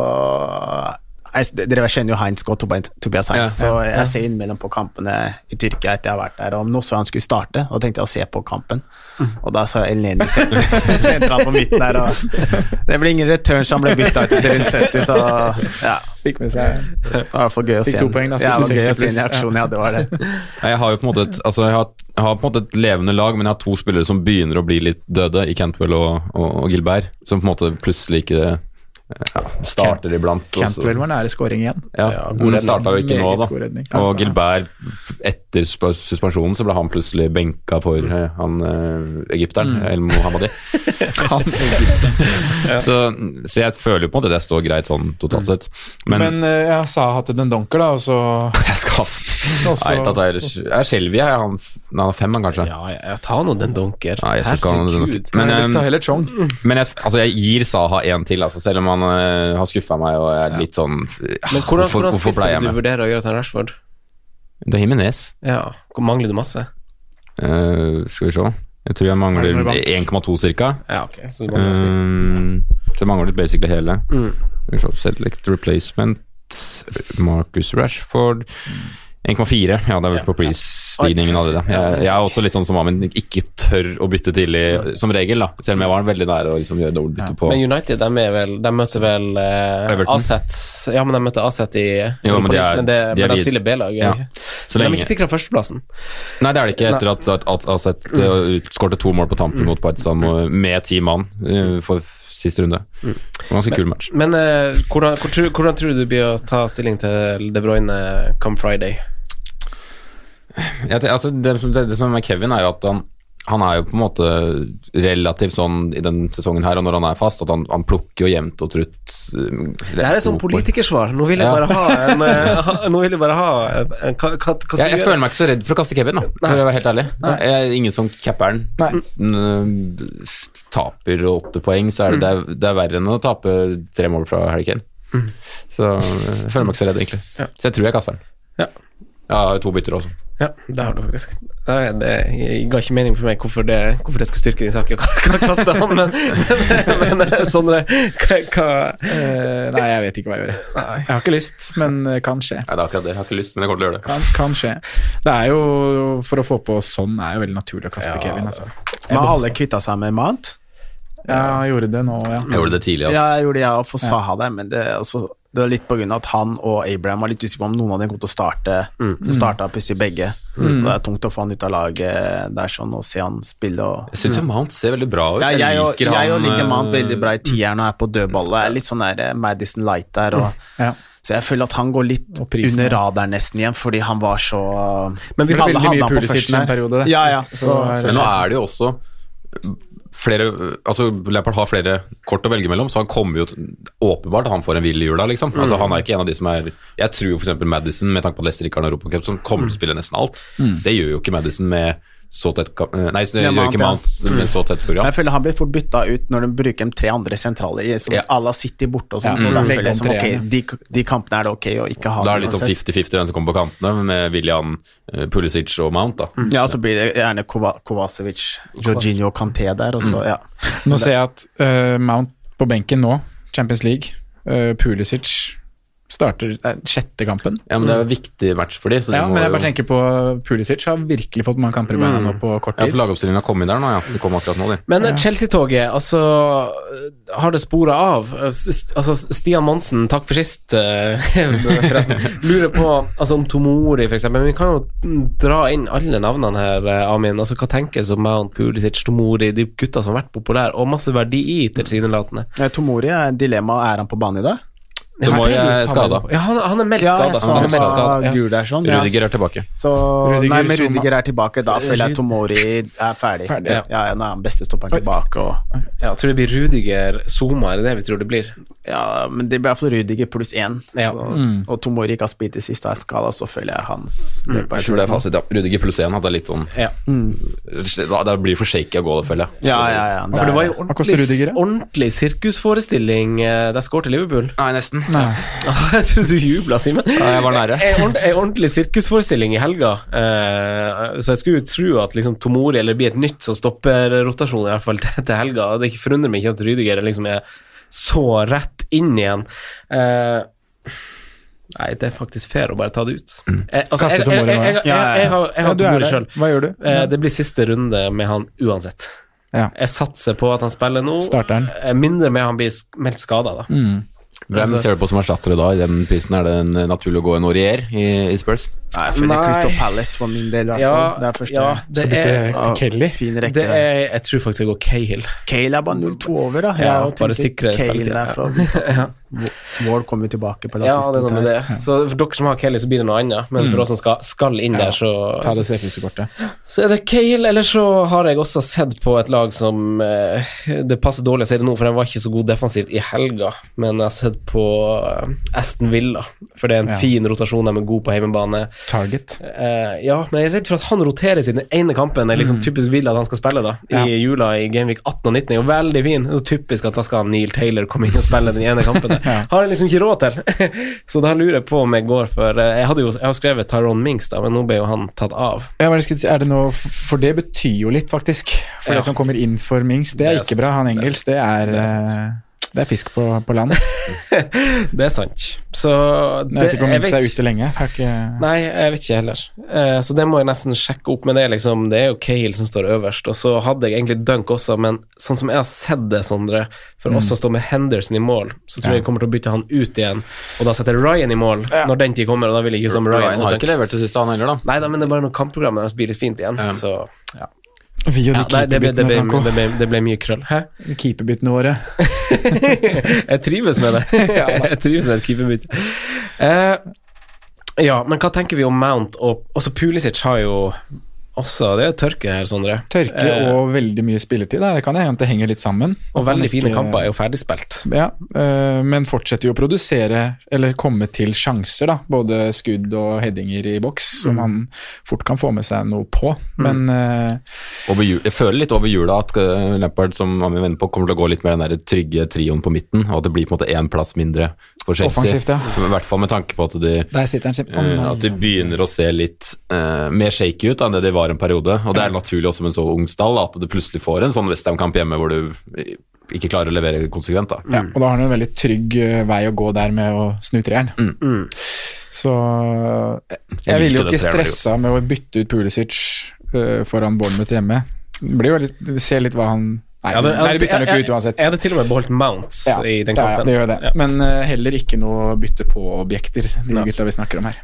jeg, Dere kjenner jo Heinz godt, Tobias Heinz, Ja, så jeg ser innimellom på kampene i Tyrkia etter jeg har vært der, og nå så jeg han skulle starte, og tenkte jeg å se på kampen, og da så jeg El Neni sentralt på midten der, og det ble ingen return, så han ble bytta ut etter rundt 70, så ja. Fikk med seg Det var i hvert fall gøy å Fikk se to poeng da, ja, det var gøy å se en pluss, reaksjon, ja, det var det. Jeg har jo på en måte et, altså jeg har, jeg har på en måte et levende lag, men jeg har to spillere som begynner å bli litt døde, i Cantwell og, og, og Gilbert, som på en måte plutselig ikke ja, starter iblant. Cantwell var nære scoring igjen. Ja, Ja, men det starta jo ikke nå, da. Altså. Og Gilbert, etter suspensjonen, så ble han plutselig benka for eh, han eh, egypteren, Mm. El Mohammadi. så, så jeg føler jo på en måte det står greit sånn totalt sett. Men, Men, eh, jeg sa til en donker, da, og så jeg skal Nei, at jeg er- er Skjelvia, er han, han er fem, han kanskje? Ja, ja, ja, ta nå den donker. Nei, jeg Herregud. Men, Chong. Men jeg, altså jeg gir Saha én til, altså, selv om han eh, har skuffa meg og jeg er litt sånn Men hvordan, hvorfor, hvordan hvorfor spiss ble er jeg det du vurderer å gjøre til Rashford? Det er himmenes Ja, hvor mangler du masse? Uh, skal vi se. Jeg tror jeg mangler Mangler 1,2 cirka. Ja, ok. Så det mangler. Um, så mangler basically hele. Mm. Select replacement. Marcus Rashford. 1,4. Ja, det er vel på prisstigningen allerede. Jeg, jeg er også litt sånn som Amin, ikke tør å bytte tidlig, som regel, da. Selv om jeg var veldig nær å liksom gjøre dobbeltbytte på Men United, de, er vel, de møter vel eh, Aset Ja, men de møter Aset i Jo, men de er- men, det, de er men de stiller B-lag. Ja. Så Men de er ikke sikra førsteplassen. Nei, det er det ikke etter at, at, at Aset uh, skårte to mål på tampen mot Partizan med ti mann uh, for siste runde. Mm. var ganske kul match. Men uh, hvordan, hvordan, tror- hvordan tror du du blir å ta stilling til De Bruyne come Friday? Jeg, altså, det, det, det som er med Kevin, er jo at han han er jo på en måte relativt sånn i den sesongen her, og når han er fast, at han, han plukker jo jevnt og trutt. uh, Det her er sånn politikersvar. Nå vil jeg Ja. bare ha en, eh, ha, Nå vil jeg bare ha en, en, hva, hva, skal Jeg, vi jeg føler meg ikke så redd for å kaste Kevin, da, for å være helt ærlig. Jeg er ingen som capper'n. Taper åtte poeng, så er det, det, er, det er verre enn å tape tre mål fra Harry Kane. Så jeg føler meg ikke så redd, egentlig. Ja. Så jeg tror jeg kaster den. Ja. Jeg har to bytter også. Ja, det har du faktisk. Det, er- det ga ikke mening for meg hvorfor det, hvorfor det skal styrke din sak å ka- kaste han, men, men, men Sondre, hva, hva Eh, nei, jeg vet ikke hva jeg gjør. Jeg har ikke lyst, men eh, kan skje. Nei, det er akkurat det. Jeg har ikke lyst, men jeg kommer til å gjøre det. Kan, kan skje. Det er jo, For å få på sånn er jo veldig naturlig å kaste Ja, Kevin. altså. Men alle kvitta seg med Mount? Ja, jeg gjorde det nå, ja. Jeg gjorde det tidlig, altså. Ja, jeg gjorde det, ja, og for Saha der, men det, altså, det var litt på grunn av at han og Abraham var litt usikre på om noen av dem kom til å starte. Så starta plutselig begge. Mm. Det er tungt å få han ut av laget der sånn, og se han spille og Jeg syns jo Mount ser veldig bra ut. ja, jeg, og, liker jeg og liker Mount eh, veldig bra i tieren og er på dødball. Jeg er litt sånn der eh, Madison Light der. Og, ja. Så jeg føler at han går litt under radaren nesten igjen, fordi han var så Men vi- hadde veldig mye på en periode. Ja, ja. Så, Så- Men nå er det jo også flere Altså, Lampard har flere kort å velge mellom, så han kommer jo åpenbart han får en hvil i jula, liksom. Altså, han er ikke en av de som er Jeg tror f.eks. Madison, med tanke på at Leicester ikke har en europacupsum, kommer til å spille nesten alt. Det gjør jo ikke Madison med så tett eh, Nei, det gjør Mount, ikke ja. Mount med så tett program. Jeg føler han blir fort bytta ut når de bruker de tre andre sentrale, i- som Ja. Alla City borte og sånn. Ja, så mm. da Legg føler jeg som ok, de, de kampene er det ok å ikke ha Da er det litt sånn uansett. 50-50 hvem som kommer på kantene, med William, eh, Pulisic og Mount. da. Ja, så blir det gjerne Kova- Kovacevic, Jorginho og Kanté der, og så, ja. Nå ser jeg at uh, Mount på benken nå, Champions League, uh, Pulisic starter eh, sjette kampen. Ja, men Det er en viktig match for dem. Ja, men jeg jo- bare tenker på Pulisic har virkelig fått mange kamper i beina nå på kort Ja, tid. for lagoppstillingen har kommet der nå, ja. De kom akkurat nå, de. Men Chelsea-toget, altså Har det spora av? S- Altså, Stian Monsen, takk for sist, eh, forresten. Lurer på altså, om Tomori, eksempel. Men vi kan jo dra inn alle navnene her, eh, Amin. Altså, hva tenkes om Mount, Pulisic, Tomori, de gutta som har vært populære, og masse verdi i, tilsynelatende. Eh, Tomori er dilemma, er han på banen i dag? Tomori er skada. Ja, han, han er meldt skada. Ja, Han er meldt skada. Ja. sånn. Ja. Rudiger er tilbake. Så, Rudiger, nei, men Rudiger er tilbake, da føler jeg Tomori er ferdig. Ferdig, ja. ja. Nå er han beste stopperen tilbake, og Ja, jeg tror det blir Rudiger Zuma, er det det vi tror det blir? Ja, men det blir iallfall Rudiger pluss én. Ja. Og, og Tomori ikke har spilt i sist og er skada, så føler jeg hans Jeg tror det er fasit, ja. Rudiger pluss én hadde litt sånn Ja. Da- Det blir for shaky å gå, det føler jeg. Ja, ja, ja. For det var jo Hva ordentlig, sirkusforestilling da? ordentlig sirkusforestilling til Liverpool. Nei, nesten. Nei. jeg trodde du jubla, Simen. Ja, jeg var nære. En ordentlig, ordentlig sirkusforestilling i helga. Eh, så jeg skulle jo tro at liksom Tomori eller blir et nytt som stopper rotasjonen, i hvert fall til, til helga. Det forundrer meg ikke at Rydiger liksom er så rett inn igjen. Eh, nei, det er faktisk fair å bare ta det ut. Jeg, altså, jeg, jeg, jeg, jeg, jeg, har, Tomori sjøl. Hva gjør du? Eh, det blir siste runde med han uansett. Ja. Jeg satser på at han spiller nå. Starter han. Eh, Mindre med han blir meldt skada, da. Hvem Altså- ser du på som erstattere da? I den prisen er det en, eh, naturlig å gå en Aurier i, i Spurs? Nei, jeg føler er Crystal Palace for min del, i hvert Ja, fall. Det er første. ja, det bytte er, Ja, Kelly. Fin rekke. det er Jeg tror faktisk jeg går Cahill. Cahill er bare 0-2 over, da. Ja, Jeg bare sikre Cahill spilletid, er ja. Ja. Ward kommer jo tilbake på det Ja, det er noe med det. Så for dere som har Kelly, så blir det noe annet. Men for oss som skal, skal inn der, så Ta det safeste kortet. Så er det Cahill, eller så har jeg også sett på et lag som eh, Det passer dårlig å si det nå, for den var ikke så god defensivt i helga, men jeg har sett på eh, Aston Villa, for det er en Ja. fin rotasjon, de er gode på hjemmebane. Target. Eh, ja, men jeg er redd for at han roterer sin ene kampen. Det er liksom typisk Villa at han skal spille da Ja. i jula i Gameweek 18 og 19. er jo veldig fin. Det er så typisk at da skal Neil Taylor komme inn og spille den ene kampen. Har jeg liksom ikke råd til. så da lurer jeg på om jeg går for eh, Jeg hadde jo jeg har skrevet Tyrone Minks, da, men nå ble jo han tatt av. Ja, det noe, for det betyr jo litt, faktisk. For Ja. det som kommer inn for Mings, det er Det er ikke sant. bra. Han Engels, det er, Det er eh, det er fisk på, på land. Det er sant. Så Jeg vet ikke om jeg er ute lenge. Har ikke, Nei, jeg vet ikke heller. Uh, så det må jeg nesten sjekke opp. Men det er liksom Det er jo Kale som står øverst. Og så hadde jeg egentlig Dunk også, men sånn som jeg har sett det, Sondre, for oss som står med Henderson i mål, så tror Mm. Ja. jeg jeg kommer til å bytte han ut igjen, og da setter Ryan i mål når den tid kommer, og da vil jeg ikke som Ryan. Ryan har ikke levert det siste, han heller, da. Nei da, men det er bare noen kampprogrammet deres blir litt fint igjen, Ja. så ja. Vi og ja de nei, det, ble, det, ble, det, ble, det ble mye krøll. Hæ? Keeperbyttene våre. jeg trives med det. jeg trives med et keeperbytte. Uh, ja, men hva tenker vi om Mount og Også Pulisic har jo også Det er tørke her, Sondre. Tørke Eh, og veldig mye spilletid. Da. Det kan hende at det henger litt sammen. Og veldig ikke, fine kamper er jo ferdigspilt. Ja, eh, men fortsetter jo å produsere, eller komme til sjanser, da. Både skudd og headinger i boks, som han fort kan få med seg noe på. Men eh, Over jul, jeg føler litt over jula at eh, Lampard som han vil vende på, kommer til å gå litt mer den der trygge trioen på midten, og at det blir på en måte én plass mindre for Chelsea. Offensivt, ja. I hvert fall med tanke på at de, der han eh, at de begynner å se litt eh, mer shaky ut da, enn det de var en periode. Og det er naturlig også med en så ung stall at det plutselig får en sånn Westham-kamp hjemme hvor du ikke klarer å levere konsekvent. da. Ja, og da har han en veldig trygg øh, vei å gå der med å snu treeren. Mm. Så jeg, Jeg jeg ville jo ikke stressa med å bytte ut Pulisic uh, foran Bournemouth hjemme. Det blir jo litt, Se litt hva han Nei, Jeg hadde- jeg hadde- det bytter han jo jeg- ikke ut uansett. Jeg hadde til og med beholdt Mount Ja, i den kampen. ja, det gjør det. Ja. Men uh, heller ikke noe bytte på-objekter, de Nei. gutta vi snakker om her.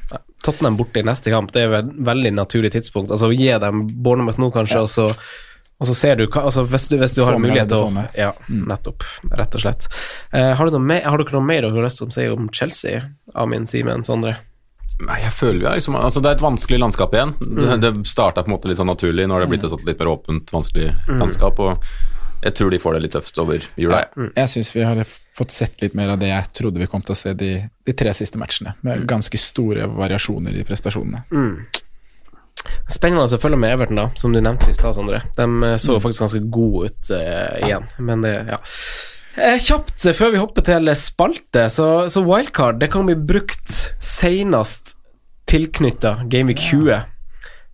Tottenham borte i neste kamp, det er et veldig naturlig tidspunkt. Altså Gi dem Bournemouth nå, kanskje, og, så, og så ser du hva altså, Hvis du, hvis du har mulighet til å. Ja, nettopp. Rett og slett. Uh, har, du noe har dere noe mer dere har lyst til å si om Chelsea? Amin, Simen, Sondre? Nei, jeg føler jo liksom altså Det er et vanskelig landskap igjen. Mm. Det, det starta på en måte litt sånn naturlig, nå har det blitt et sånt litt mer åpent, vanskelig Mm. landskap. og jeg tror de får det litt tøft over jula. jeg. Jeg syns vi har fått sett litt mer av det jeg trodde vi kom til å se de, de tre siste matchene, med ganske store variasjoner i prestasjonene. Spennende å følge med Everton, da, som du nevnte i stad, Sondre. De eh, så jo faktisk ganske gode ut uh, igjen, men det, ja. Eh, kjapt før vi hopper til spalte, så, så wildcard det kan bli brukt senest tilknytta Gameweek 20.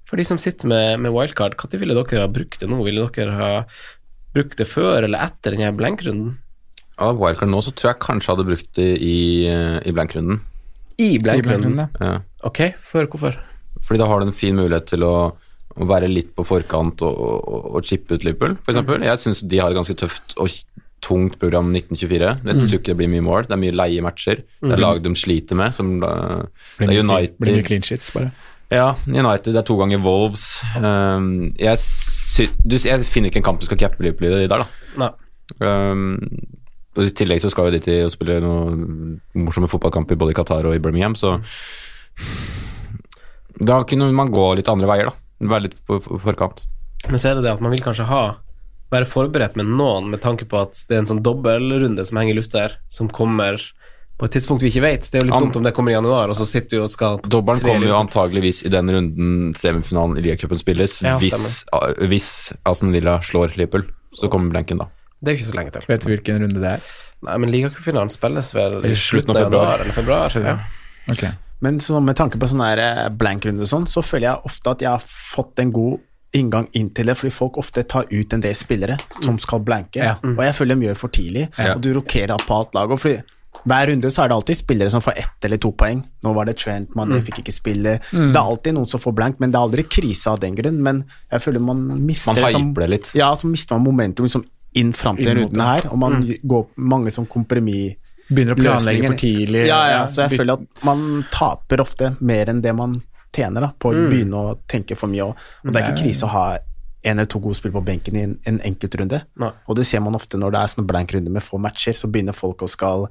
For de som sitter med, med wildcard, når ville dere ha brukt det nå? Ville dere ha brukt det før eller etter denne blankrunden? Ja, Wildcard nå, så tror jeg kanskje jeg hadde brukt det i, eh, i blankrunden. I blankrunden? Blankrunden, ja. Ok, før hvorfor? Fordi da har du en fin mulighet til å, å være litt på forkant og, og, og chippe ut Liverpool, f.eks. Mm. Jeg syns de har et ganske tøft og tungt program 1924. Jeg Mm. tror ikke det blir mye mål. Det er mye leie matcher. Det er lag de sliter med. Som, det Blir er clean- blir mye clean sheets, bare. Ja, United. Det er to ganger Wolves. Um, jeg, du, jeg finner ikke en kamp du skal cappe Liverpool i der, da. Um, og I tillegg så skal jo de til å spille noen morsomme fotballkamper både i Qatar og i Birmingham, så da kunne man gå litt andre veier, da. Være litt på på forkant. Men så er det det at man vil kanskje ha være forberedt med noen med tanke på at det er en sånn dobbeltrunde som henger i lufta her, som kommer på et tidspunkt vi ikke vet. Det er jo litt An- dumt om det kommer i januar, og så sitter du og skal Dobbelen kommer jo antageligvis i den runden semifinalen i Liacupen spilles, Ja, hvis, uh, hvis Aston Villa slår Liverpool. Så kommer blanken da. Det er ikke så lenge til. Vet du hvilken runde det er? Nei, men ligacupfinalen spilles vel i I slutten av februar. eller februar. Ja. Ok. Men så med tanke på sånn her eh, blank-runde og sånn, så føler jeg ofte at jeg har fått en god inngang inn til det, fordi folk ofte tar ut en del spillere som skal blanke, Ja. og jeg føler de gjør for tidlig, Ja. og du rokerer på alt lag. Hver runde så er det alltid spillere som får ett eller to poeng. Nå var det Trent, Mané fikk ikke spille. Det er alltid noen som får blank, men det er aldri krise av den grunn. Men jeg føler man mister Man liksom- hyper det litt. Ja, så mister man momentum liksom inn fram til rundene runden her, og man går mange som kompromiss Begynner å planlegge for tidlig. Ja, ja, så jeg føler at man taper ofte mer enn det man tjener da, på å begynne å tenke for mye. Og, og det er ikke krise å ha en eller to gode spill på benken i en, en enkeltrunde. Og det ser man ofte når det er sånn blank runde med få matcher, så begynner folk å skal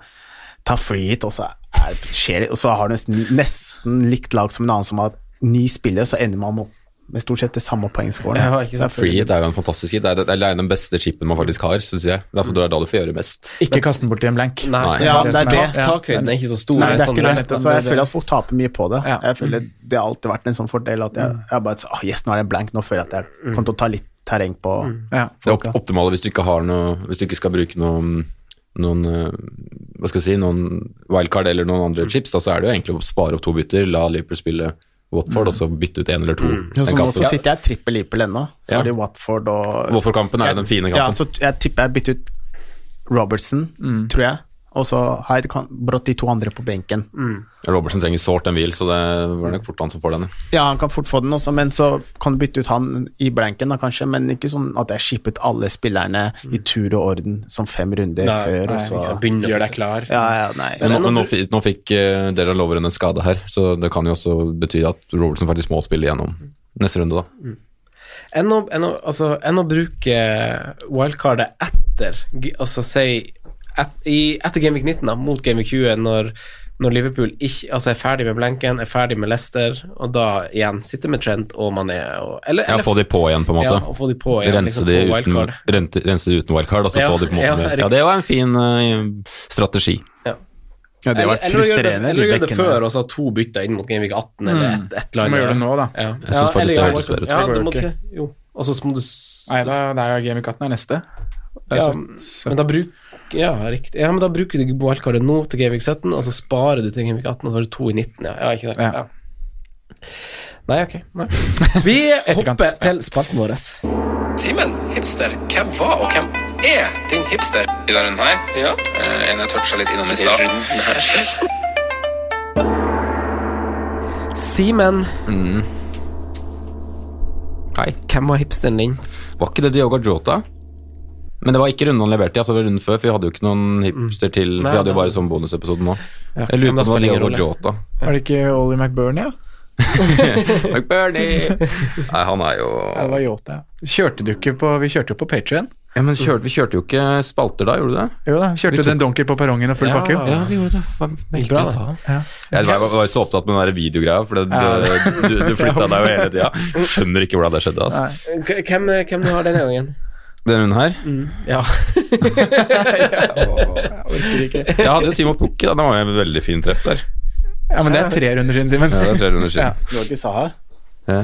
ta free hit, og så, er, skjer det, og så har du nesten, nesten likt lag som en annen som har ni spillere, så ender man opp med stort sett det samme poengscoren. Ja. Free hit er jo en fantastisk hit. Det er, det er den beste chipen man faktisk har, syns jeg. Det er altså, det er da du får gjøre mest. Ikke kast den bort i en blank. Nei, Nei. Ja, det er det. Ta takhøyden er ikke så stor. Nei, det er sånn ikke det. Så jeg føler at folk taper mye på det. Ja. Jeg føler Det har alltid vært en sånn fordel at jeg, jeg bare oh, Yes, nå er det en blank, nå føler jeg at jeg kommer til å ta litt terreng på Ja. Det optimale hvis du ikke har noe Hvis du ikke skal bruke noen noen, eh, hva skal vi si, noen wildcard eller noen andre chips, da, så er det jo egentlig å spare opp to bytter, la Liverpool spille Watford, og så bytte ut én eller to. Ja, så nå så sitter jeg trippel Liverpool ennå. Så Ja. er det Watford og Watford-kampen er jo den fine kampen. Ja, så jeg tipper jeg bytter ut Robertson, tror jeg. Og så har jeg brått de to andre på benken. Robertsen trenger sårt en hvil, så det var nok fort han som får den. Ja, han kan fort få den også, men så kan du bytte ut han i blanken, da kanskje. Men ikke sånn at jeg skipper ut alle spillerne i tur og orden som fem runder Nei, før, Nei, og så. Begynner Gjør deg klar. Ja, ja, nei. Men, nå, nå men nå, nå fikk uh, Dera Loveren en skade her, så det kan jo også bety at Robertsen faktisk må spille gjennom neste runde, da. Enn å, enn å, altså, enn å bruke wildcardet etter Altså si et, i, etter Gameweek 19, da, mot Gameweek 20, når, når Liverpool ikke, altså er ferdig med blanken, er ferdig med Leicester, og da igjen sitter med Trent og Mané og, eller, Ja, eller- få de på igjen, på en måte. Ja, og få de på igjen. rense, liksom, de på uten, rente, rense de uten wildcard, og så Ja, få de på en måte ja, med. Ja, det var en fin uh, strategi. Ja. Ja, det var frustrerende. Eller gjør det før, og så ha to bytter inn mot Gameweek 18, eller et, et eller Du må gjøre det nå, da. Ja. Jeg synes faktisk eller det ja, hørtes bedre ut. Ja, du må ikke. Jo. Og så må du Nei, da, det er jo Game 18 er neste. Det er Ja, Men da bruk, ja, riktig. Ja, men da bruker du wildcardet nå til Gamevik 17, og så sparer du til Gamevik 18, og så har du to i 19, ja. ja ikke sant? Ja. Ja. Nei, ok. Nei. Vi hopper til spalten vår. Simen, hipster, hvem var og hvem er din hipster i denne runden her? Ja. en jeg toucha litt innom i stad. Simen, Hei. hvem var hipsteren din? Var ikke det Diogo Jota? Men det var ikke runden han leverte i, altså runden før, for vi hadde jo ikke noen hipster til Nei, Vi hadde jo bare var- sånn bonusepisode nå. Ja, Jeg lurer på om det var Leo. Jota. Var det ikke Ollie McBurney, ja? McBurney! Nei, han er jo Ja, det var Jota, ja. Kjørte du ikke på Vi kjørte jo på Patrion. ja, men kjørte, Vi kjørte jo ikke spalter da, gjorde du det? Jo da, kjørte tok- den donker på perrongen og full Ja. pakke. Ja, vi gjorde det. Veldig Bra, da. Ja. Jeg var, var så opptatt med den der videogreia, for det, Ja. du, du, du flytta deg jo hele tida. Skjønner ikke hvordan det skjedde. Altså. Hvem, hvem du har denne gangen? Denne runden her Ja. Jeg orker ikke. Jeg hadde jo Timo Pukki, da. Det var jo en veldig fin treff der. Ja, men det er tre runder siden, Simen. Ja, det er tre runder Ja. siden. Det var ikke Saha. Ja.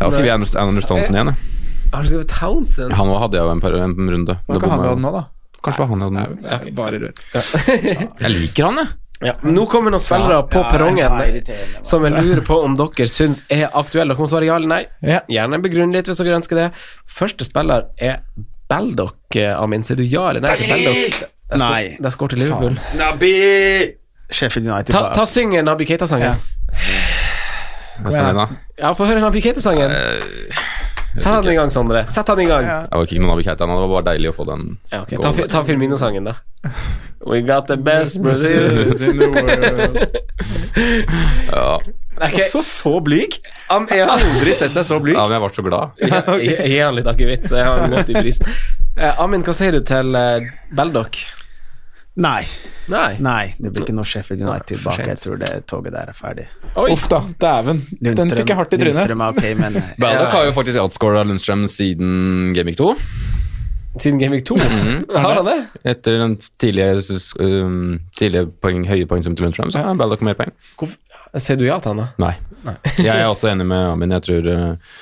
Ja, skriver vi Anders- Townsend igjen, jeg. Har du skrevet Townsend? Han hadde jeg jo en, par, en runde. Hva kan han ha den nå, da? Kanskje det var han jeg hadde det er bare rør. Jeg liker han, jeg. Ja. Nå kommer noen spillere på Ja, perrongen ja, som jeg lurer på om dere syns er aktuelle. Dere må svare ja eller nei. Ja. Gjerne begrunn litt hvis dere ønsker det. Første spiller er Baldock, eh, Amin. Sier du ja eller nei til Baldock? Nei. Det er skår til Liverpool. Sheffield United Ta, ta syng Nabi Keita-sangen. Hva skal du da? Ja, få høre Nabi Keita-sangen. Sett den i gang, Sondre. Sett den i gang. Ja. Det var ikke noen Keita, det var bare deilig å få den. ok. Ta, fi- ta Firmino-sangen, da. We got the best Brazil. Ja. Okay. Også så blyg! Jeg har Aldri sett deg så blyg. ja, men jeg ble så glad. Gi han litt akevitt, så jeg har han godt i prisen. Uh, Amin, hva sier du til uh, Baldock? Nei, Nei. nei, det blir ikke noe Sheffield United tilbake, bak. Jeg tror det toget der er ferdig. Oi. Uff da, dæven. Den fikk jeg hardt i trynet. Lundstrøm er ok, men Baldock har jo faktisk outscora Lundstrøm siden Gaming 2. Siden Game Week 2? Har han det? Etter den tidlige, um, tidlige poeng, høye poengsum til Lundstrøm, så har Baldock mer poeng. Hvorfor? Ser du ja til han, da? Nei. Jeg er også enig med Amin. Jeg tror uh,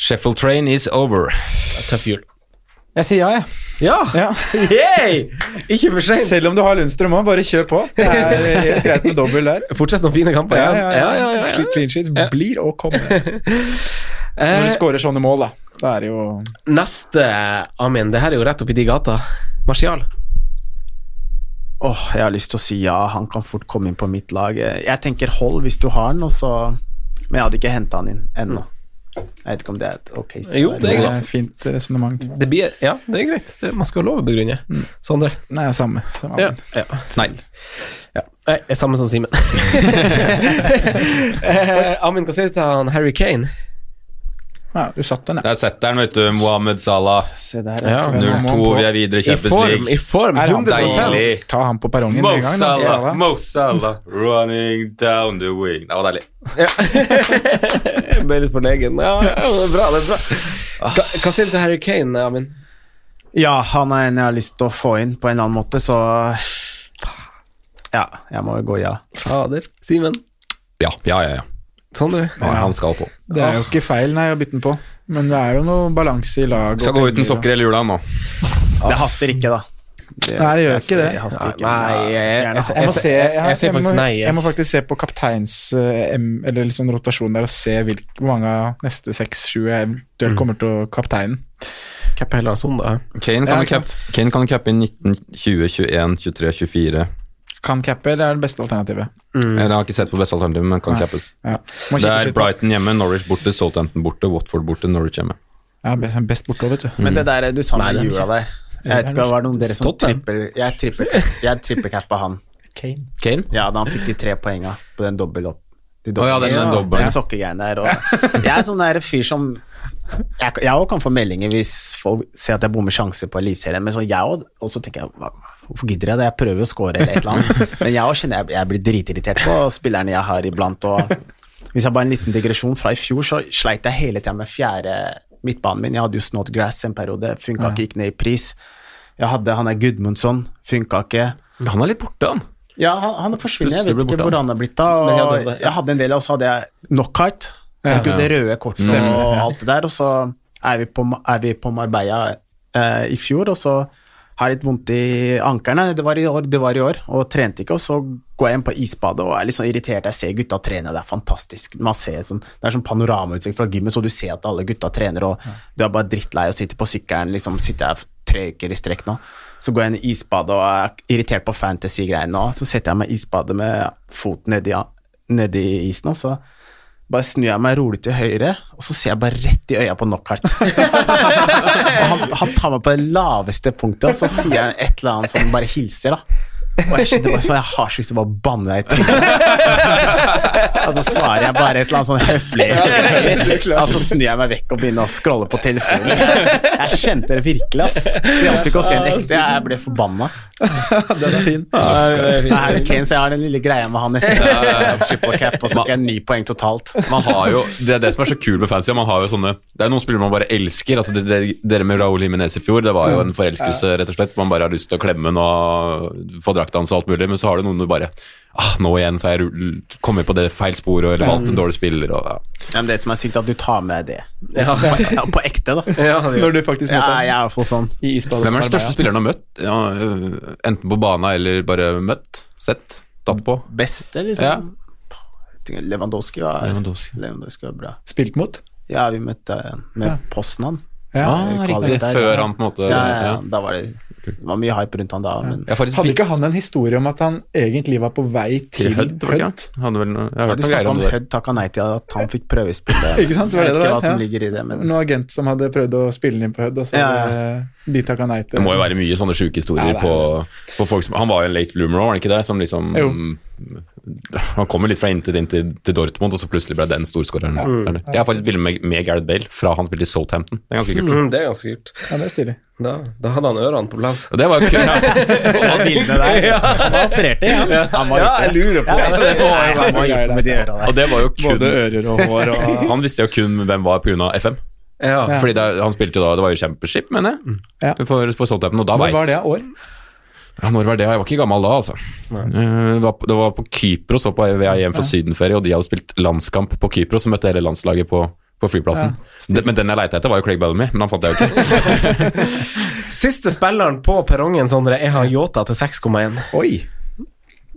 Sheffield Train is over. Tøff jul. Jeg sier ja, jeg. Ja! Ja. Yay! Ikke for seint. Selv om du har Lundstrøm òg, bare kjør på. Det er helt greit med dobbel der. Fortsett noen fine kamper. Ja, Ja, ja, ja, ja, Clean sheets blir å komme. Når Eh, du skårer sånne mål, da. Da er det jo neste, Amin, det her er jo rett oppi de gata. Martial. Åh, jeg har lyst til å si ja, han kan fort komme inn på mitt lag. Jeg tenker hold hvis du har han, og så Men jeg hadde ikke henta han inn ennå. Jeg vet ikke om det er et ok svar. Jo, det er det er fint resonnement. Det blir Ja, det er greit. Det, man skal ha lov å begrunne. Sondre. Nei, samme. samme. Ja. ja. Nei. ja. Nei, er samme som Simen. eh, Amin, hva sier du til han Harry Kane? Ja, du satt den, ja. Der setter han, vet du. Mohammed Salah. Se der, Ja. ja. 0-2, vi er videre i I Champions form, League. i form. i han 100 deilig? Ta ham på perrongen Mo en gang. Salah. Mo Salah, running down the wing. Det var deilig. Jeg ble litt forlegen. Ja, ja, det er bra. det er bra Hva, hva sier du til Harry Kane, Amin? ja, han er en jeg har lyst til å få inn på en eller annen måte, så Ja, jeg må jo gå ja. Fader. Simen? Ja, ja, ja. ja. Sondre? ja han skal på. Det er jo ikke feil, nei, å bytte den på. Men det er jo noe balanse i lag. Skal gå uten sokker hele jula nå. Det haster ikke, da. Nei, det gjør ikke det. Nei, jeg- må faktisk må, nei, jeg. jeg må faktisk se på kapteins eh, M, eller liksom sånn rotasjon der og se hvil, hvor mange av neste seks-sju jeg eventuelt kommer til å kapteinen. Da. Kane kan, cap, cappe inn 19, 20, 21, 23, 24. Kan cappe, eller er det beste alternativet? Jeg har ikke sett på beste alternativet, men kan Nei. cappes. Ja. Det er. Brighton hjemme, Norwich borte, Southampton borte, Watford borte, Norwich hjemme. Ja, best borte, vet du. Men det der du sa med jula der Jeg vet ikke, var det noen dere som trippel Jeg trippel Jeg han. Kane. Kane? Ja, da han fikk de tre poenga på den dobbel opp. De Å ja, den Ja, Den dobbelen. sokkegreiene der. Og jeg er sånn der fyr som Jeg òg kan få meldinger hvis folk ser at jeg bommer sjanser på Eliteserien, men så jeg òg Og så tenker jeg hvorfor gidder jeg det? Jeg prøver å score eller et eller annet. Men jeg òg kjenner jeg, jeg blir dritirritert på spillerne jeg har iblant. Og hvis jeg bare en liten digresjon fra i fjor, så sleit jeg hele tida med fjerde midtbanen min. Jeg hadde jo Snodgrass en periode, funka ikke, gikk ned i pris. Jeg hadde han er Gudmundsson, funka ikke. Han er litt borte, han. Ja, han, han forsvinner. Jeg vet ikke hvor han er blitt av. Jeg hadde en del, og så hadde jeg knockout. Ja, ja. det røde kortet og alt det der, og så er vi på, er vi på Marbella eh, i fjor, og så har jeg litt vondt i ankerne. Det var i år, det var i år, og trente ikke. Og så går jeg inn på isbadet og er litt sånn irritert. Jeg ser gutta trene, det er fantastisk. Man ser sånn, det er sånn panoramautsikt fra gymmet, så du ser at alle gutta trener, og du er bare drittlei og sitter på sykkelen, liksom sitter jeg tre uker i strekk nå. Så går jeg inn i isbadet og er irritert på fantasy-greiene nå. Så setter jeg meg i isbadet med foten nedi, nedi isen, og så bare snur jeg meg rolig til høyre, og så ser jeg bare rett i øya på knockout. han, han tar meg på det laveste punktet, og så sier han et eller annet som bare hilser, da. Og jeg skjønner hvorfor jeg har så lyst til å bare banne deg i trynet. og så svarer jeg bare et eller annet sånn høflig. Og så snur jeg meg vekk og begynner å scrolle på telefonen. Jeg kjente det virkelig, ass. Det hjalp ikke å se en ekte, jeg ble forbanna. Den er fin. Det er Kane, så jeg har den lille greia med han etter triple cap, og så fikk jeg ni poeng totalt. Man har jo, Det er det som er så kult med fancy. Man har jo sånne, det er noen spillere man bare elsker. altså det, det, Dere med Raúl Jimenez i fjor, det var jo en forelskelse, rett og slett. Man bare har lyst til å klemme den og få drakta hans og alt mulig, men så har du noen du bare ah, Nå igjen så har jeg kommet på det feil sporet eller valgt en dårlig spiller. Og, ja. Ja, men det som er sykt, at du tar med det. Ja. På, ja, på ekte, da. Ja, Når du faktisk møter Ja, jeg er sånn. i isballen. Hvem er den største spilleren du har møtt? Ja, øh, enten på bana eller bare møtt? Sett? Tatt på? Beste, liksom. Lewandowski var, Lewandowski. Lewandowski var bra. Spilt mot? Ja, vi møtte med Ja. Poznan. Ja. Ah, riktig. der, Før ja. han på en måte Ja, ja, ja. ja. Da var det Det var mye hype rundt han da, men Ja, faktisk Hadde ikke han en historie om at han egentlig var på vei til til Hødd, Hød? noe, ja, de snakka om Hødd takka nei til at han fikk prøvespille. Ikke sant? Det var Jeg det vet det ikke hva som ligger i det, men Noen agent som hadde prøvd å spille den inn på Hødd, og så Ja, hadde de takka nei til Det må jo være mye sånne sjuke historier Ja, er på, på folk som Han var jo en late bloomer òg, var han ikke det? Som liksom Jo. Han kommer litt fra Inter inn til, til Dortmund, og så plutselig ble den storskåreren. Jeg har faktisk bilde med, med Gareth Bale fra han spilte i Southampton. Det er ganske kult. Mm, det er ganske kult. Ja, det er stilig. Da, da hadde han ørene på plass. Og det var kult. Og bildene der Han var operert ja. han. Han var Ja, jeg lurer på Ja, det. var med de øra der. Og det var jo kun Både ører og hår og Han visste jo kun hvem var pga. FM. Ja. Fordi det, han spilte jo da Det var jo Championship, mener jeg. Ja. For, for Southampton, og da var jeg var det? År? Ja, når var det? Jeg var ikke gammel da, altså. Eh, Det var, på- det var på Kypros, og på vei hjem fra sydenferie, og de hadde spilt landskamp på Kypros, så møtte hele landslaget på, på flyplassen. Ja, men den jeg leita etter, var jo Craig Bellamy, men han fant jeg jo ikke. Siste spilleren på perrongen, Sondre, har Yota til 6,1. Oi.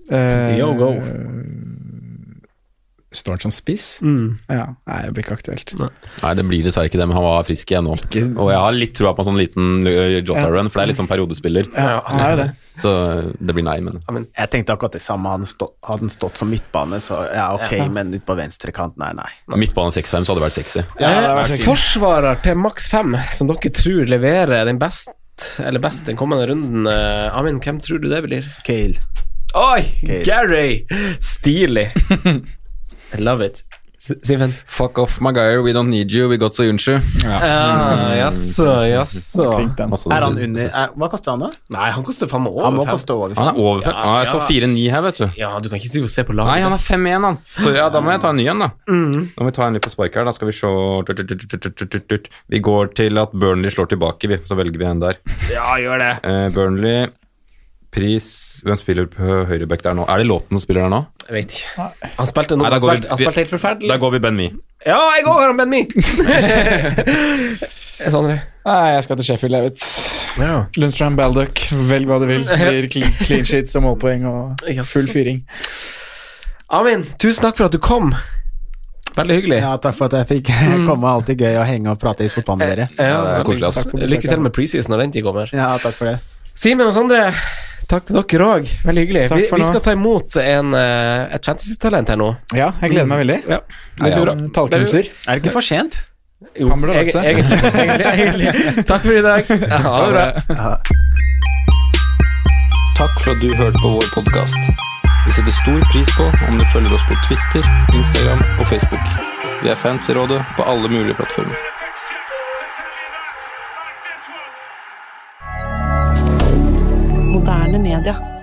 Uh, Diogo. Står han som spiss? Mm. Ja. Nei, det blir ikke aktuelt. Nei, det blir dessverre ikke det, men han var frisk igjen nå. Og jeg har litt troa på en sånn liten uh, Jota-run, for det er litt sånn periodespiller. Ja, han er jo det. Så uh, det blir nei, men Jeg tenkte akkurat det samme. Hadde han stått, hadde han stått som midtbane, så ja, ok, men ut på venstrekanten er nei. midtbane 6-5 så hadde det vært sexy. Ja, det Forsvarer til maks 5, som dere tror leverer den best eller best den kommende runden. Eh, Amin, hvem tror du det blir? Kale. Oi! Kale. Gary! Stilig. I love it. Simen? Fuck off, Maguire, we don't need you, we got so Ja, jaså, jaså. Er han under er, Hva koster han, da? Nei, han koster faen meg Han må koste over Han er over fem. Ja, Han er så 4-9 her, vet du. Ja, du kan ikke si å se på laget. Nei, han er 5-1, han. Så ja, da må jeg ta en ny en, da. Da må vi ta en litt på spark her. Da skal vi se Vi går til at Burnley slår tilbake, vi. Så velger vi en der. Ja, gjør det. Eh, Burnley, pris Hvem spiller på høyreback der nå? Er det Låten som spiller der nå? Jeg vet ikke. Han spilte noe, Nei, da han går vi- spilte, han spilte helt forferdelig. Da går vi Ben Me. Ja, jeg går her, Ben Me! Sondre. Nei, jeg skal til Sheffield, jeg vet. Ja. Lundstrøm, Baldock, velg hva du vil. Blir clean, clean sheets og målpoeng og full fyring. Amin, tusen takk for at du kom. Veldig hyggelig. Ja, takk for at jeg fikk komme. Alltid gøy å henge og prate i fotball med dere. Ja, det er veldig- koselig, ass. Takk for besøket. Lykke til med preseason når den tid kommer. Ja, takk for det. Simen og Sondre, takk til dere òg. Veldig hyggelig. Vi, vi skal ta imot en, eh, et fantasy-talent her nå. Ja, jeg gleder meg veldig. Ja, Det blir bra. Tallknuser. Er det ikke for sent? Jo, Han burde lagt seg. Egentlig, egentlig, egentlig. Takk for i dag. Ha det bra. Takk for at du hørte på vår podkast. Vi setter stor pris på om du følger oss på Twitter, Instagram og Facebook. Vi er fans i rådet på alle mulige plattformer. Moderne media.